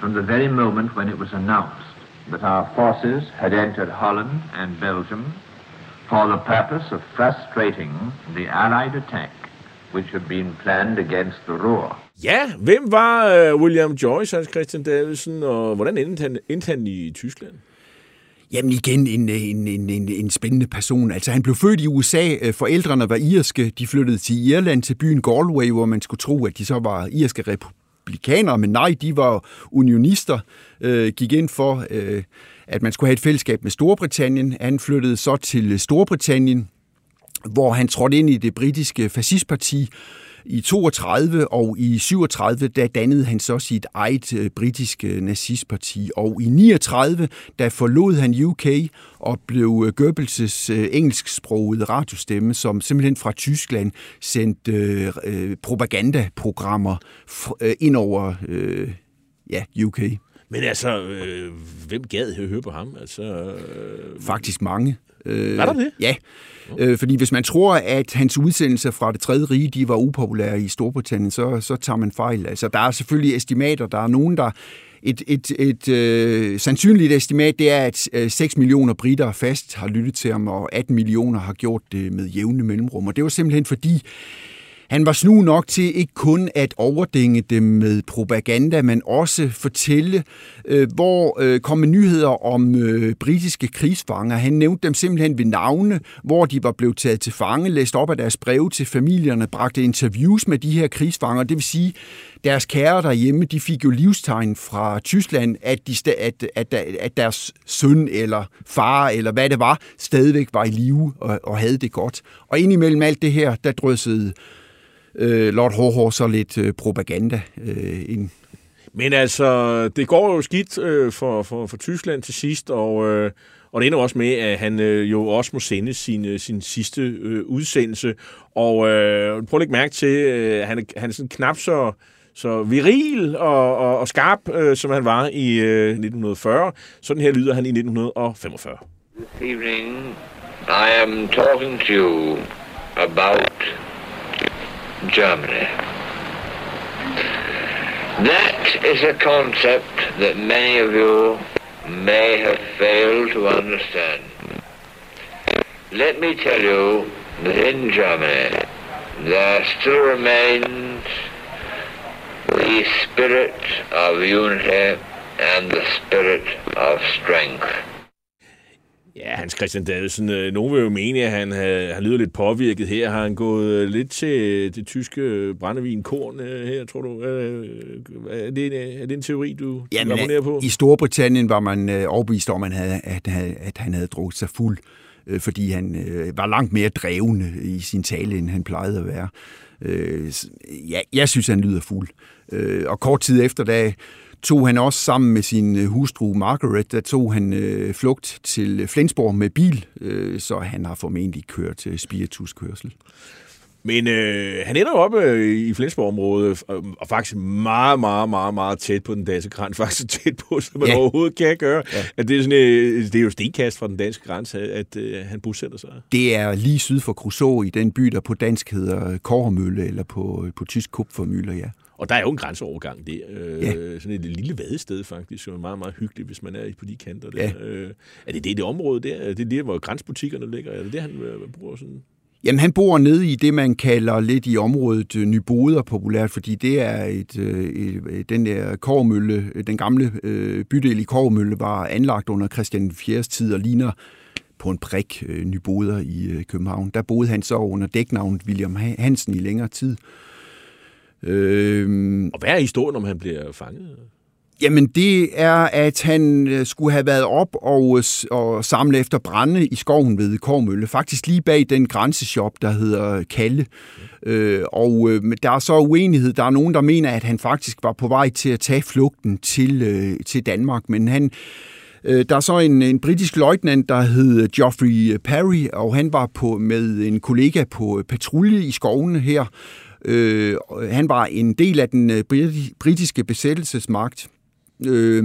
from the very moment when it was announced that our forces had entered Holland and Belgium for the purpose of frustrating the Allied attack which had been planned against the Ruhr. Ja, hvem var uh, William Joyce, Hans Christian Davidsen, og hvordan endte han, endte han i Tyskland? Jamen igen, en, en, en, en, en spændende person. Altså han blev født i USA, øh, forældrene var irske, de flyttede til Irland, til byen Galway, hvor man skulle tro, at de så var irske republikanere, men nej, de var unionister, øh, gik ind for... Øh, at man skulle have et fællesskab med Storbritannien. Han flyttede så til Storbritannien, hvor han trådte ind i det britiske fascistparti i 32 og i 37, der dannede han så sit eget øh, britiske nazistparti. Og i 39, der forlod han UK og blev øh, Goebbels' øh, engelsksprogede radiostemme, som simpelthen fra Tyskland sendte øh, propagandaprogrammer ind over øh, ja, UK. Men altså, øh, hvem gad at høre på ham? Altså, øh, Faktisk mange. Øh, var der det? Ja, øh, fordi hvis man tror, at hans udsendelser fra det tredje rige, de var upopulære i Storbritannien, så, så tager man fejl. Altså, der er selvfølgelig estimater. Der er nogen, der et, et, et øh, sandsynligt estimat, det er, at øh, 6 millioner britter fast har lyttet til ham, og 18 millioner har gjort det med jævne mellemrum. Og det var simpelthen fordi, han var snu nok til ikke kun at overdænge dem med propaganda, men også fortælle, øh, hvor øh, kom nyheder om øh, britiske krigsfanger. Han nævnte dem simpelthen ved navne, hvor de var blevet taget til fange, læste op af deres breve til familierne, bragte interviews med de her krigsfanger. Det vil sige, deres kære derhjemme, de fik jo livstegn fra Tyskland, at, de, at, at, at deres søn eller far eller hvad det var, stadigvæk var i live og, og havde det godt. Og indimellem alt det her, der dryssede øh, Lord Horhor så lidt øh, propaganda øh, ind. Men altså, det går jo skidt øh, for, for, for Tyskland til sidst, og, øh, og det ender også med, at han øh, jo også må sende sin, øh, sin sidste øh, udsendelse. Og øh, prøv at lægge mærke til, øh, han, han er sådan knap så, så viril og, og, og skarp, øh, som han var i øh, 1940. Sådan her lyder han i 1945. This evening I am talking to you about Germany. That is a concept that many of you may have failed to understand. Let me tell you that in Germany there still remains the spirit of unity and the spirit of strength. Ja, Hans Christian Davidsen, øh, nogen vil jo mene, at han har, har lyder lidt påvirket her. Har han gået øh, lidt til det tyske brændevin korn øh, her, tror du? Er det, er det en teori, du Jamen, abonnerer på? I Storbritannien var man overbevist om, at han havde, at, at han havde drukket sig fuld, fordi han var langt mere drevende i sin tale, end han plejede at være. Ja, jeg synes, han lyder fuld. Og kort tid efter, da tog han også sammen med sin øh, hustru Margaret, der tog han øh, flugt til Flensborg med bil, øh, så han har formentlig kørt øh, spirituskørsel. Men øh, han ender jo op øh, i Flensborg-området, og, og faktisk meget, meget, meget, meget tæt på den danske grænse. Faktisk tæt på, som man ja. overhovedet kan gøre. Ja. At det, er sådan, øh, det er jo stenkast fra den danske grænse, at, øh, han bosætter sig. Det er lige syd for Crusoe i den by, der på dansk hedder Kåremølle, eller på, på tysk Kupfermølle, ja. Og der er jo en grænseovergang der. Øh, ja. Sådan et lille vadested faktisk, som er meget, meget hyggeligt, hvis man er på de kanter der. Ja. Øh, er det det, det område der? Er det der, hvor grænsbutikkerne ligger? Er det det, han øh, bruger sådan? Jamen, han bor nede i det, man kalder lidt i området øh, Nyboder populært, fordi det er et, øh, et, den der Kårmølle, den gamle øh, bydel i Kårmølle, var anlagt under Christian 4. tid og ligner på en prik øh, Nyboder i øh, København. Der boede han så under dæknavnet William Hansen i længere tid. Øh, og hvad er historien, om han bliver fanget? Jamen, det er, at han øh, skulle have været op og, øh, og samle efter brænde i skoven ved Kormølle. Faktisk lige bag den grænseshop, der hedder Kalle. Okay. Øh, og øh, der er så uenighed. Der er nogen, der mener, at han faktisk var på vej til at tage flugten til, øh, til Danmark. Men han... Øh, der er så en, en britisk løjtnant, der hed Geoffrey Parry, og han var på med en kollega på patrulje i skovene her. Øh, han var en del af den øh, britiske besættelsesmagt. Øh,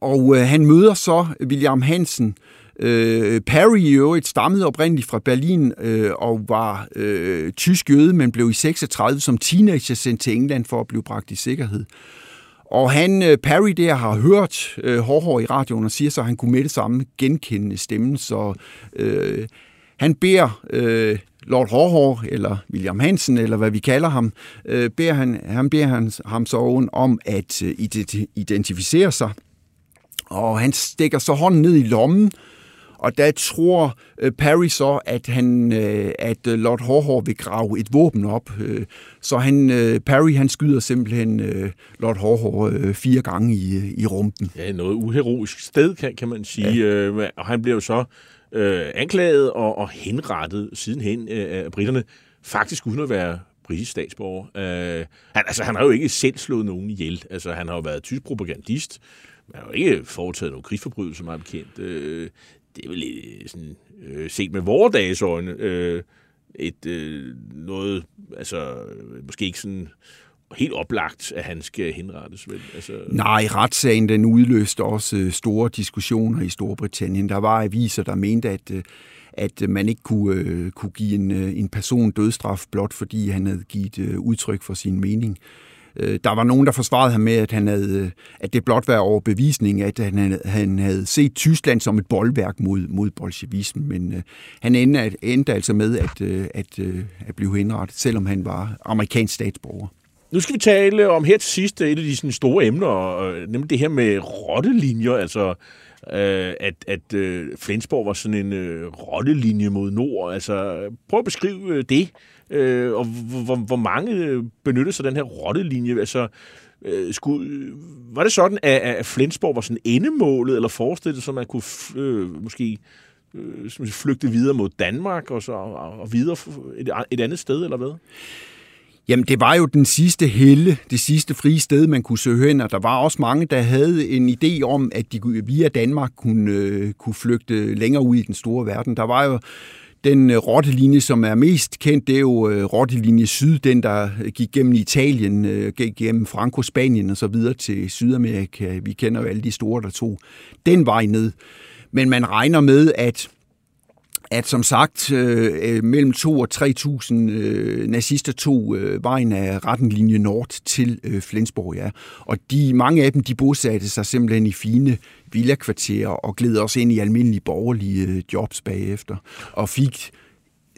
og øh, han møder så William Hansen. Øh, Perry i øvrigt stammede oprindeligt fra Berlin øh, og var øh, tysk jøde, men blev i 36 som teenager sendt til England for at blive bragt i sikkerhed. Og han, øh, Perry der, har hørt øh, Hårhår i radioen og siger så, at han kunne med det samme genkende stemmen. Så øh, han beder øh, Lord Hårhår, eller William Hansen, eller hvad vi kalder ham, øh, beder han, han beder han, ham så om at øh, identificere sig. Og han stikker så hånden ned i lommen, og der tror øh, Perry så, at han, øh, at øh, Lord Hårhår vil grave et våben op. Så han, Perry han skyder simpelthen Lord Hårhår fire gange i, i rumpen. Ja, noget uheroisk sted, kan, kan man sige. Ja. Og han bliver jo så øh, anklaget og, og henrettet sidenhen øh, af britterne, faktisk uden at være britisk statsborger. Øh, han, altså, han har jo ikke selv slået nogen ihjel. Altså, han har jo været tysk propagandist. Han har jo ikke foretaget nogen krigsforbrydelse, meget bekendt. Øh, det er vel øh, sådan, øh, set med vores dages øjne øh, et øh, noget, altså måske ikke sådan helt oplagt, at han skal henrettes. Vel? Altså... Nej, retssagen den udløste også øh, store diskussioner i Storbritannien. Der var aviser, der mente, at øh, at man ikke kunne, øh, kunne give en, øh, en person dødstraf blot fordi han havde givet udtryk for sin mening. Der var nogen, der forsvarede ham med, at, han havde, at det blot var overbevisning, at han havde, han havde set Tyskland som et boldværk mod, mod bolsjevismen. Men uh, han endte, endte altså med at, uh, at, at blive henrettet, selvom han var amerikansk statsborger. Nu skal vi tale om her til sidst et af de sådan, store emner, nemlig det her med rottelinjer, altså øh, at, at øh, Flensborg var sådan en øh, rottelinje mod nord. Altså, prøv at beskrive øh, det, øh, og hvor, hvor mange øh, benyttede sig den her rottelinje. Altså, øh, skulle, øh, var det sådan, at, at Flensborg var sådan endemålet, eller forestillet så man kunne øh, måske øh, flygte videre mod Danmark, og så og, og videre et, et andet sted, eller hvad? Jamen, det var jo den sidste helle, det sidste frie sted, man kunne søge hen, og der var også mange, der havde en idé om, at de via Danmark kunne, øh, kunne flygte længere ud i den store verden. Der var jo den øh, rottelinje, som er mest kendt, det er jo øh, rottelinje Syd, den der gik gennem Italien, øh, gik gennem Franco, Spanien og så videre til Sydamerika. Vi kender jo alle de store, der tog den vej ned. Men man regner med, at at som sagt øh, øh mellem 2 og 3.000 øh, nazister tog øh, vejen af rettenlinje nord til øh, Flensborg, ja. Og de, mange af dem, de bosatte sig simpelthen i fine villakvarterer og gled også ind i almindelige borgerlige øh, jobs bagefter, og fik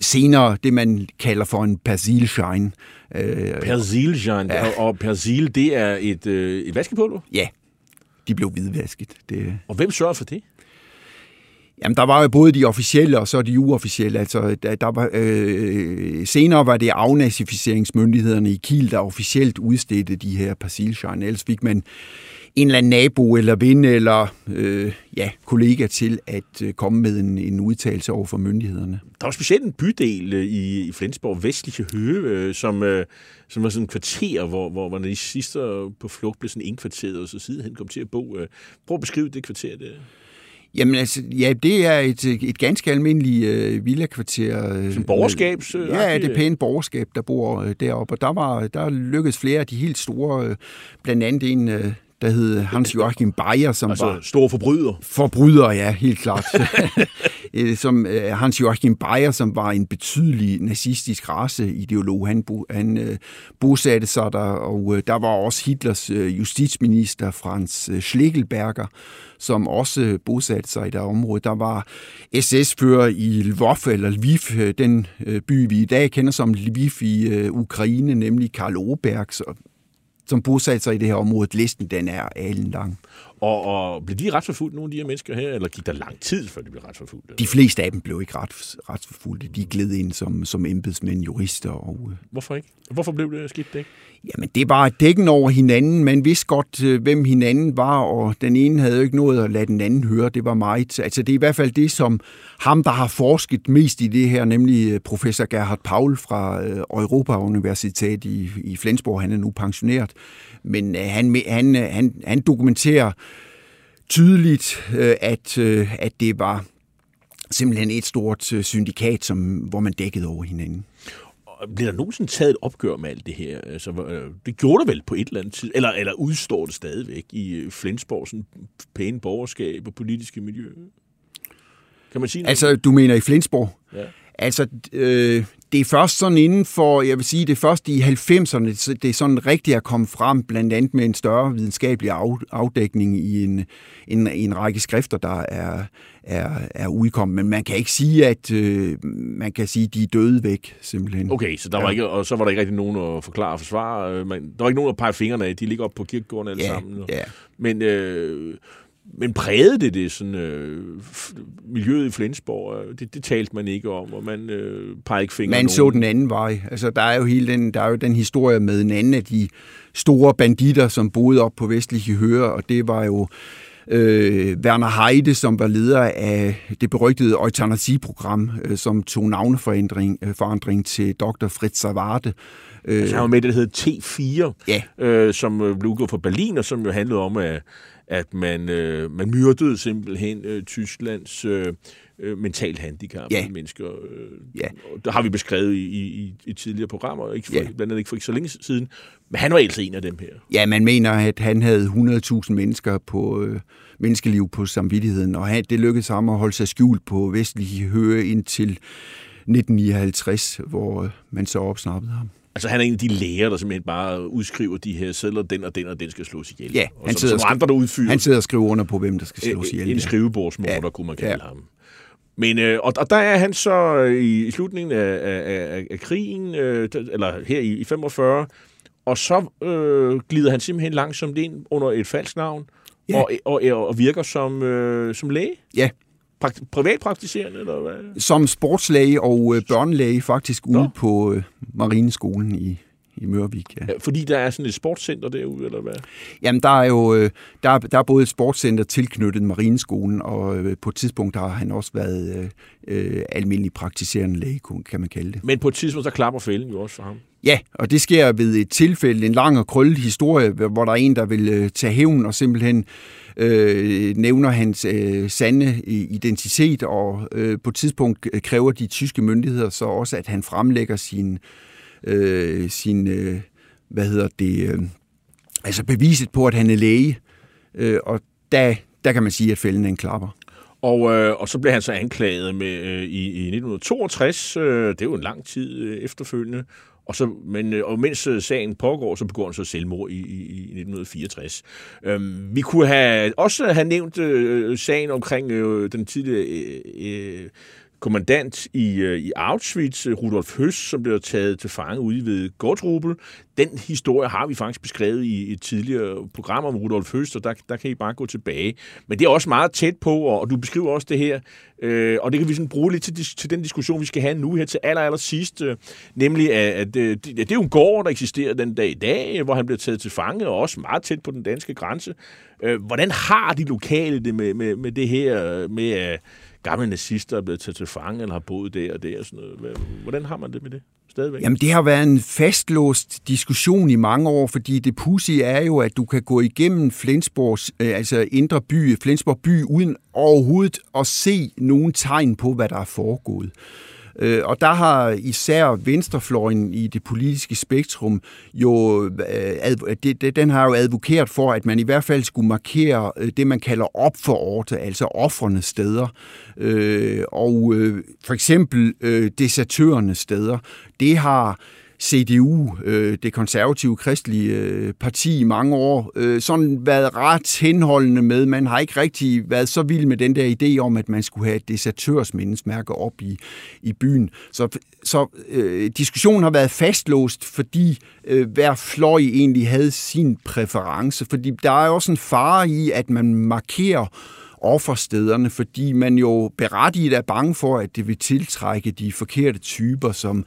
senere det, man kalder for en persilschein. Øh, persilschein, ja. og, og persil, det er et, øh, et vaskepulver? Ja, de blev hvidvasket. Det... Og hvem sørger for det? Jamen, der var jo både de officielle og så de uofficielle. Altså, der, der var, øh, senere var det afnazificeringsmyndighederne i Kiel, der officielt udstedte de her persilschein. Ellers fik man en eller anden nabo eller ven eller øh, ja, kollega til at øh, komme med en, en udtalelse over for myndighederne. Der var specielt en bydel øh, i, i Flensborg, Vestlige Høve, øh, som, øh, som var sådan en kvarter, hvor, hvor, man i sidste på flugt blev sådan indkvarteret, og så sidenhen kom til at bo. Prøv at beskrive det kvarter der. Jamen altså, ja, det er et, et ganske almindeligt øh, villakvarter. Øh, Sådan borgerskabs- Øh, ja, det er pænt borgerskab, der bor øh, deroppe. Og der, var, der lykkedes flere af de helt store, øh, blandt andet en, øh, der hed Hans Joachim Bayer, som Altså var... store forbryder. Forbryder, ja, helt klart. Øh, som øh, Hans Joachim Bayer, som var en betydelig nazistisk raceideolog. Han, bo, han øh, bosatte sig der, og øh, der var også Hitlers øh, justitsminister, Franz øh, Schlegelberger, som også øh, bosatte sig i det område. Der var SS-fører i Lvov, eller Lviv, øh, den øh, by, vi i dag kender som Lviv i øh, Ukraine, nemlig Karl Oberg, som bosatte sig i det her område. Listen, den er alen lang. Og, og blev de retsforfulgt, nogle af de her mennesker her, eller gik der lang tid, før de blev retsforfulgt? De fleste af dem blev ikke ret, retsforfulgte. De gled ind som, som embedsmænd, jurister. Og, øh, Hvorfor ikke? Hvorfor blev det skidt ikke? Jamen, det var dækken over hinanden. Man vidste godt, øh, hvem hinanden var, og den ene havde jo ikke noget at lade den anden høre. Det var meget. Altså, det er i hvert fald det, som ham, der har forsket mest i det her, nemlig øh, professor Gerhard Paul fra Europa Universitet i, i Flensborg. Han er nu pensioneret. Men han, han, han, han dokumenterer tydeligt, øh, at, øh, at det var simpelthen et stort øh, syndikat, som, hvor man dækkede over hinanden. Bliver der nogensinde taget et opgør med alt det her? Altså, det gjorde det vel på et eller andet tid, eller, eller udstår det stadigvæk i Flensborg, sådan pæne borgerskab og politiske miljø? Kan man sige noget? Altså, du mener i Flensborg? Ja. Altså, øh, det er først sådan inden for, jeg vil sige, det er først i 90'erne, så det er sådan rigtigt at komme frem, blandt andet med en større videnskabelig af, afdækning i en, en, en række skrifter, der er, er, er udkommet. Men man kan ikke sige, at øh, man kan sige, at de er døde væk, simpelthen. Okay, så der var Ja. ikke, og så var der ikke rigtig nogen at forklare og forsvare. øh, Men der var ikke nogen at pege fingrene af. De ligger oppe på kirkegården alle Ja, sammen. ja. Men, øh, men prægede det det sådan, øh, miljøet i Flensborg? Øh, Det, det talte man ikke om, og man øh, pegede ikke fingre Man nogen. så den anden vej. Altså, der er jo hele den, der er jo den historie med en anden af de store banditter, som boede op på vestlige Høre, og det var jo øh, Werner Heide, som var leder af det berygtede eutanasi-program, øh, som tog navneforandring øh, forandring til Dr. Fritz Savarte. Øh, Altså, han var med det, der hedder T4, Ja. øh, som øh, blev udgået fra Berlin, og som jo handlede om, at, at man, øh, man myrdede simpelthen øh, Tysklands øh, øh, mentalt handicappede Ja. mennesker. Øh, Ja. og Det har vi beskrevet i, i, i, i tidligere programmer, ikke for, Ja. blandt andet ikke for ikke så længe siden. Men han var altså en af dem her. Ja, man mener, at han havde 100.000 mennesker på øh, menneskeliv på samvittigheden, og han, det lykkedes ham at holde sig skjult på vestlige Høre indtil 1959, hvor øh, man så opsnappede ham. Altså, han er en af de læger, der simpelthen bare udskriver de her sædler, den og den og den skal slås ihjel. Ja, og han som, sidder, som og andre, der udfyrer. han sidder og skriver under på, hvem der skal slås ihjel. En ja. skrivebordsmorder, Ja. kunne man kalde Ja. ham. Men, øh, og, og der er han så i, i slutningen af, af, af, af krigen, øh, eller her i, i 45, og så øh, glider han simpelthen langsomt ind under et falsk navn, Ja. og, og, og virker som, øh, som læge? Ja, Prakt, privatpraktiserende, eller hvad? som sportslæge og øh, børnelæge faktisk ude Nå. på øh, Marineskolen i, i Mørvik. Ja. Fordi der er sådan et sportscenter derude, eller hvad? Jamen, der er jo øh, der, er- der er både et sportscenter tilknyttet Marineskolen, og øh, på et tidspunkt har han også været øh, øh, almindelig praktiserende læge, kan man kalde det. Men på et tidspunkt, så klapper fælden jo også for ham. Ja, og det sker ved et tilfælde, en lang og krøllet historie, hvor der er en, der vil øh, tage hævn og simpelthen øh, nævner hans øh, sande øh, identitet, og øh, på et tidspunkt kræver de tyske myndigheder så også, at han fremlægger sin, øh, sin øh, hvad hedder det, øh, altså beviset på, at han er læge, øh, og der, der kan man sige, at fælden en klapper. Og, øh, og så blev han så anklaget med, øh, i, i 1962. Øh, det er jo en lang tid øh, efterfølgende. Og, så, men, øh, og mens øh, sagen pågår, så begår han så selvmord i, i, i 1964. Øhm, vi kunne have, også have nævnt øh, sagen omkring øh, den tidligere øh, øh, kommandant i, øh, i Auschwitz, øh, Rudolf Høst, som blev taget til fange ude ved Gottrubel. Den historie har vi faktisk beskrevet i et tidligere program om Rudolf Høst, og der, der kan I bare gå tilbage. Men det er også meget tæt på, og, og du beskriver også det her, øh, og det kan vi sådan bruge lidt til, til den diskussion, vi skal have nu her til aller, aller sidst, øh, nemlig at, at øh, det, det er jo en gård, der eksisterer den dag i dag, hvor han bliver taget til fange, og også meget tæt på den danske grænse. Øh, hvordan har de lokale det med, med, med det her, øh, med at gamle nazister er blevet taget til fange, eller har boet der og der og sådan noget? Hvordan har man det med det? stadigvæk? Jamen, det har været en fastlåst diskussion i mange år, fordi det pussy er jo, at du kan gå igennem Flensborgs, øh, altså indre by, Flensborg by, uden overhovedet at se nogen tegn på, hvad der er foregået. Øh, Øh, og der har især venstrefløjen i det politiske spektrum jo, øh, den har jo advokeret for, at man i hvert fald skulle markere øh, det, man kalder opfororte, altså offrende steder. Øh, og øh, for eksempel desertørernes steder. Det har CDU, øh, det konservative kristelige øh, parti, i mange år, øh, sådan været ret henholdende med. Man har ikke rigtig været så vild med den der idé om, at man skulle have et desertørsmindesmærke op i, i byen. Så, så øh, diskussionen har været fastlåst, fordi øh, hver fløj egentlig havde sin præference. Fordi der er også en fare i, at man markerer offerstederne, fordi man jo berettiget er bange for, at det vil tiltrække de forkerte typer, som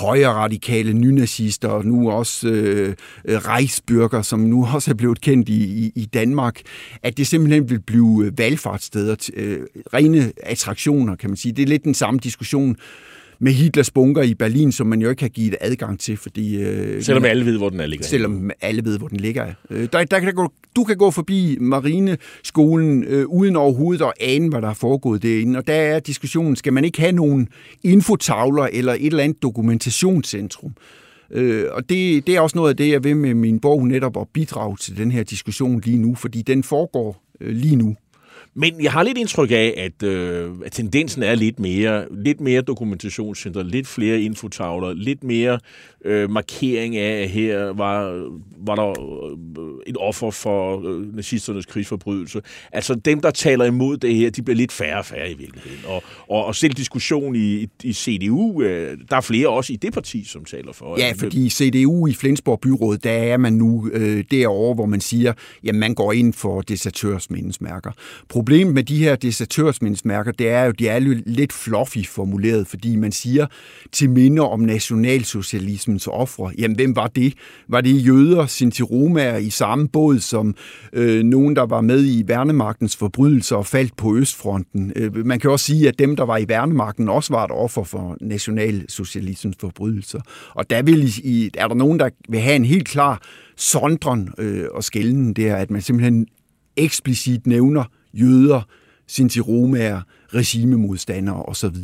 højre radikale nynazister, og nu også øh, rejsbyrger, som nu også er blevet kendt i, i, i Danmark, at det simpelthen vil blive øh, valgfartssteder, øh, rene attraktioner, kan man sige. Det er lidt den samme diskussion, med Hitlers bunker i Berlin, som man jo ikke kan give adgang til, fordi... Øh, selvom alle ved, hvor den er ligger. Selvom alle ved, hvor den ligger. Øh, der, der kan gå, du kan gå forbi marineskolen øh, uden overhovedet at ane, hvad der er foregået derinde. Og der er diskussionen, skal man ikke have nogen infotavler eller et eller andet dokumentationscentrum? Øh, og det, det er også noget af det, jeg vil med min bog netop at bidrage til den her diskussion lige nu, fordi den foregår øh, lige nu. Men jeg har lidt indtryk af, at, øh, at tendensen er lidt mere, lidt mere dokumentationscenter, lidt flere infotavler, lidt mere øh, markering af, at her var, var der øh, et offer for øh, nazisternes krigsforbrydelse. Altså dem, der taler imod det her, de bliver lidt færre og færre i virkeligheden. Og, og, og selv diskussion i, i CDU, øh, der er flere også i det parti, som taler for. Ja, fordi CDU i Flensborg Byråd, der er man nu øh, derovre, hvor man siger, at man går ind for desertørsmindesmærker. Problemet med de her desertørsmindesmærker, det er jo, de er jo lidt fluffy formuleret, fordi man siger til minde om nationalsocialismens ofre. Jamen, hvem var det? Var det jøder, sintiromaer i samme båd som øh, nogen, der var med i værnemagtens forbrydelser og faldt på Østfronten? Øh, man kan også sige, at dem, der var i værnemagten, også var et offer for nationalsocialismens forbrydelser. Og der vil i, er der nogen, der vil have en helt klar sondren øh, og skælden der, at man simpelthen eksplicit nævner jøder, sinti-romaer, regimemodstandere osv.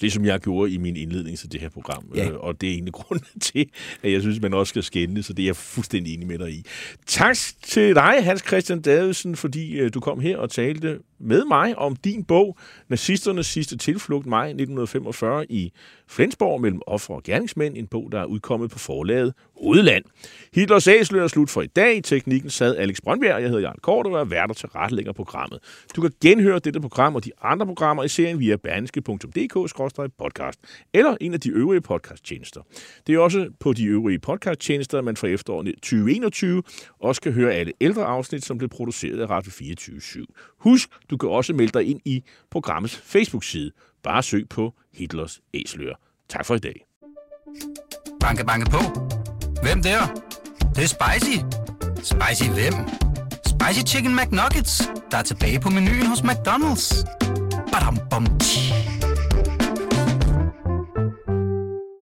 Det, som jeg gjorde i min indledning til det her program. Ja. Øh, og det er egentlig grunden til, at jeg synes, man også skal skænde, så det er jeg fuldstændig enig med dig i. Tak til dig, Hans Christian Davidsen, fordi øh, du kom her og talte med mig om din bog, Nazisternes sidste tilflugt, maj 1945 i Flensborg mellem offer og gerningsmænd, en bog, der er udkommet på forlaget Hovedland. Hitlers æsler er slut for i dag. I teknikken sad Alex Brøndberg, jeg hedder Jan Kort, og er værter til retlægger programmet. Du kan genhøre dette program og de andre programmer i serien via berneske.dk-podcast eller en af de øvrige podcasttjenester. Det er også på de øvrige podcasttjenester, man fra efteråret 2021 også kan høre alle ældre afsnit, som blev produceret af Radio 24 /7. Husk, du kan også melde dig ind i programmets Facebook-side. Bare søg på Hitlers Æsler. Tak for i dag. Banke, banke på. Hvem der? Det, det er spicy. Spicy hvem? Spicy Chicken McNuggets, der er tilbage på menuen hos McDonald's. Badum, bom, tji.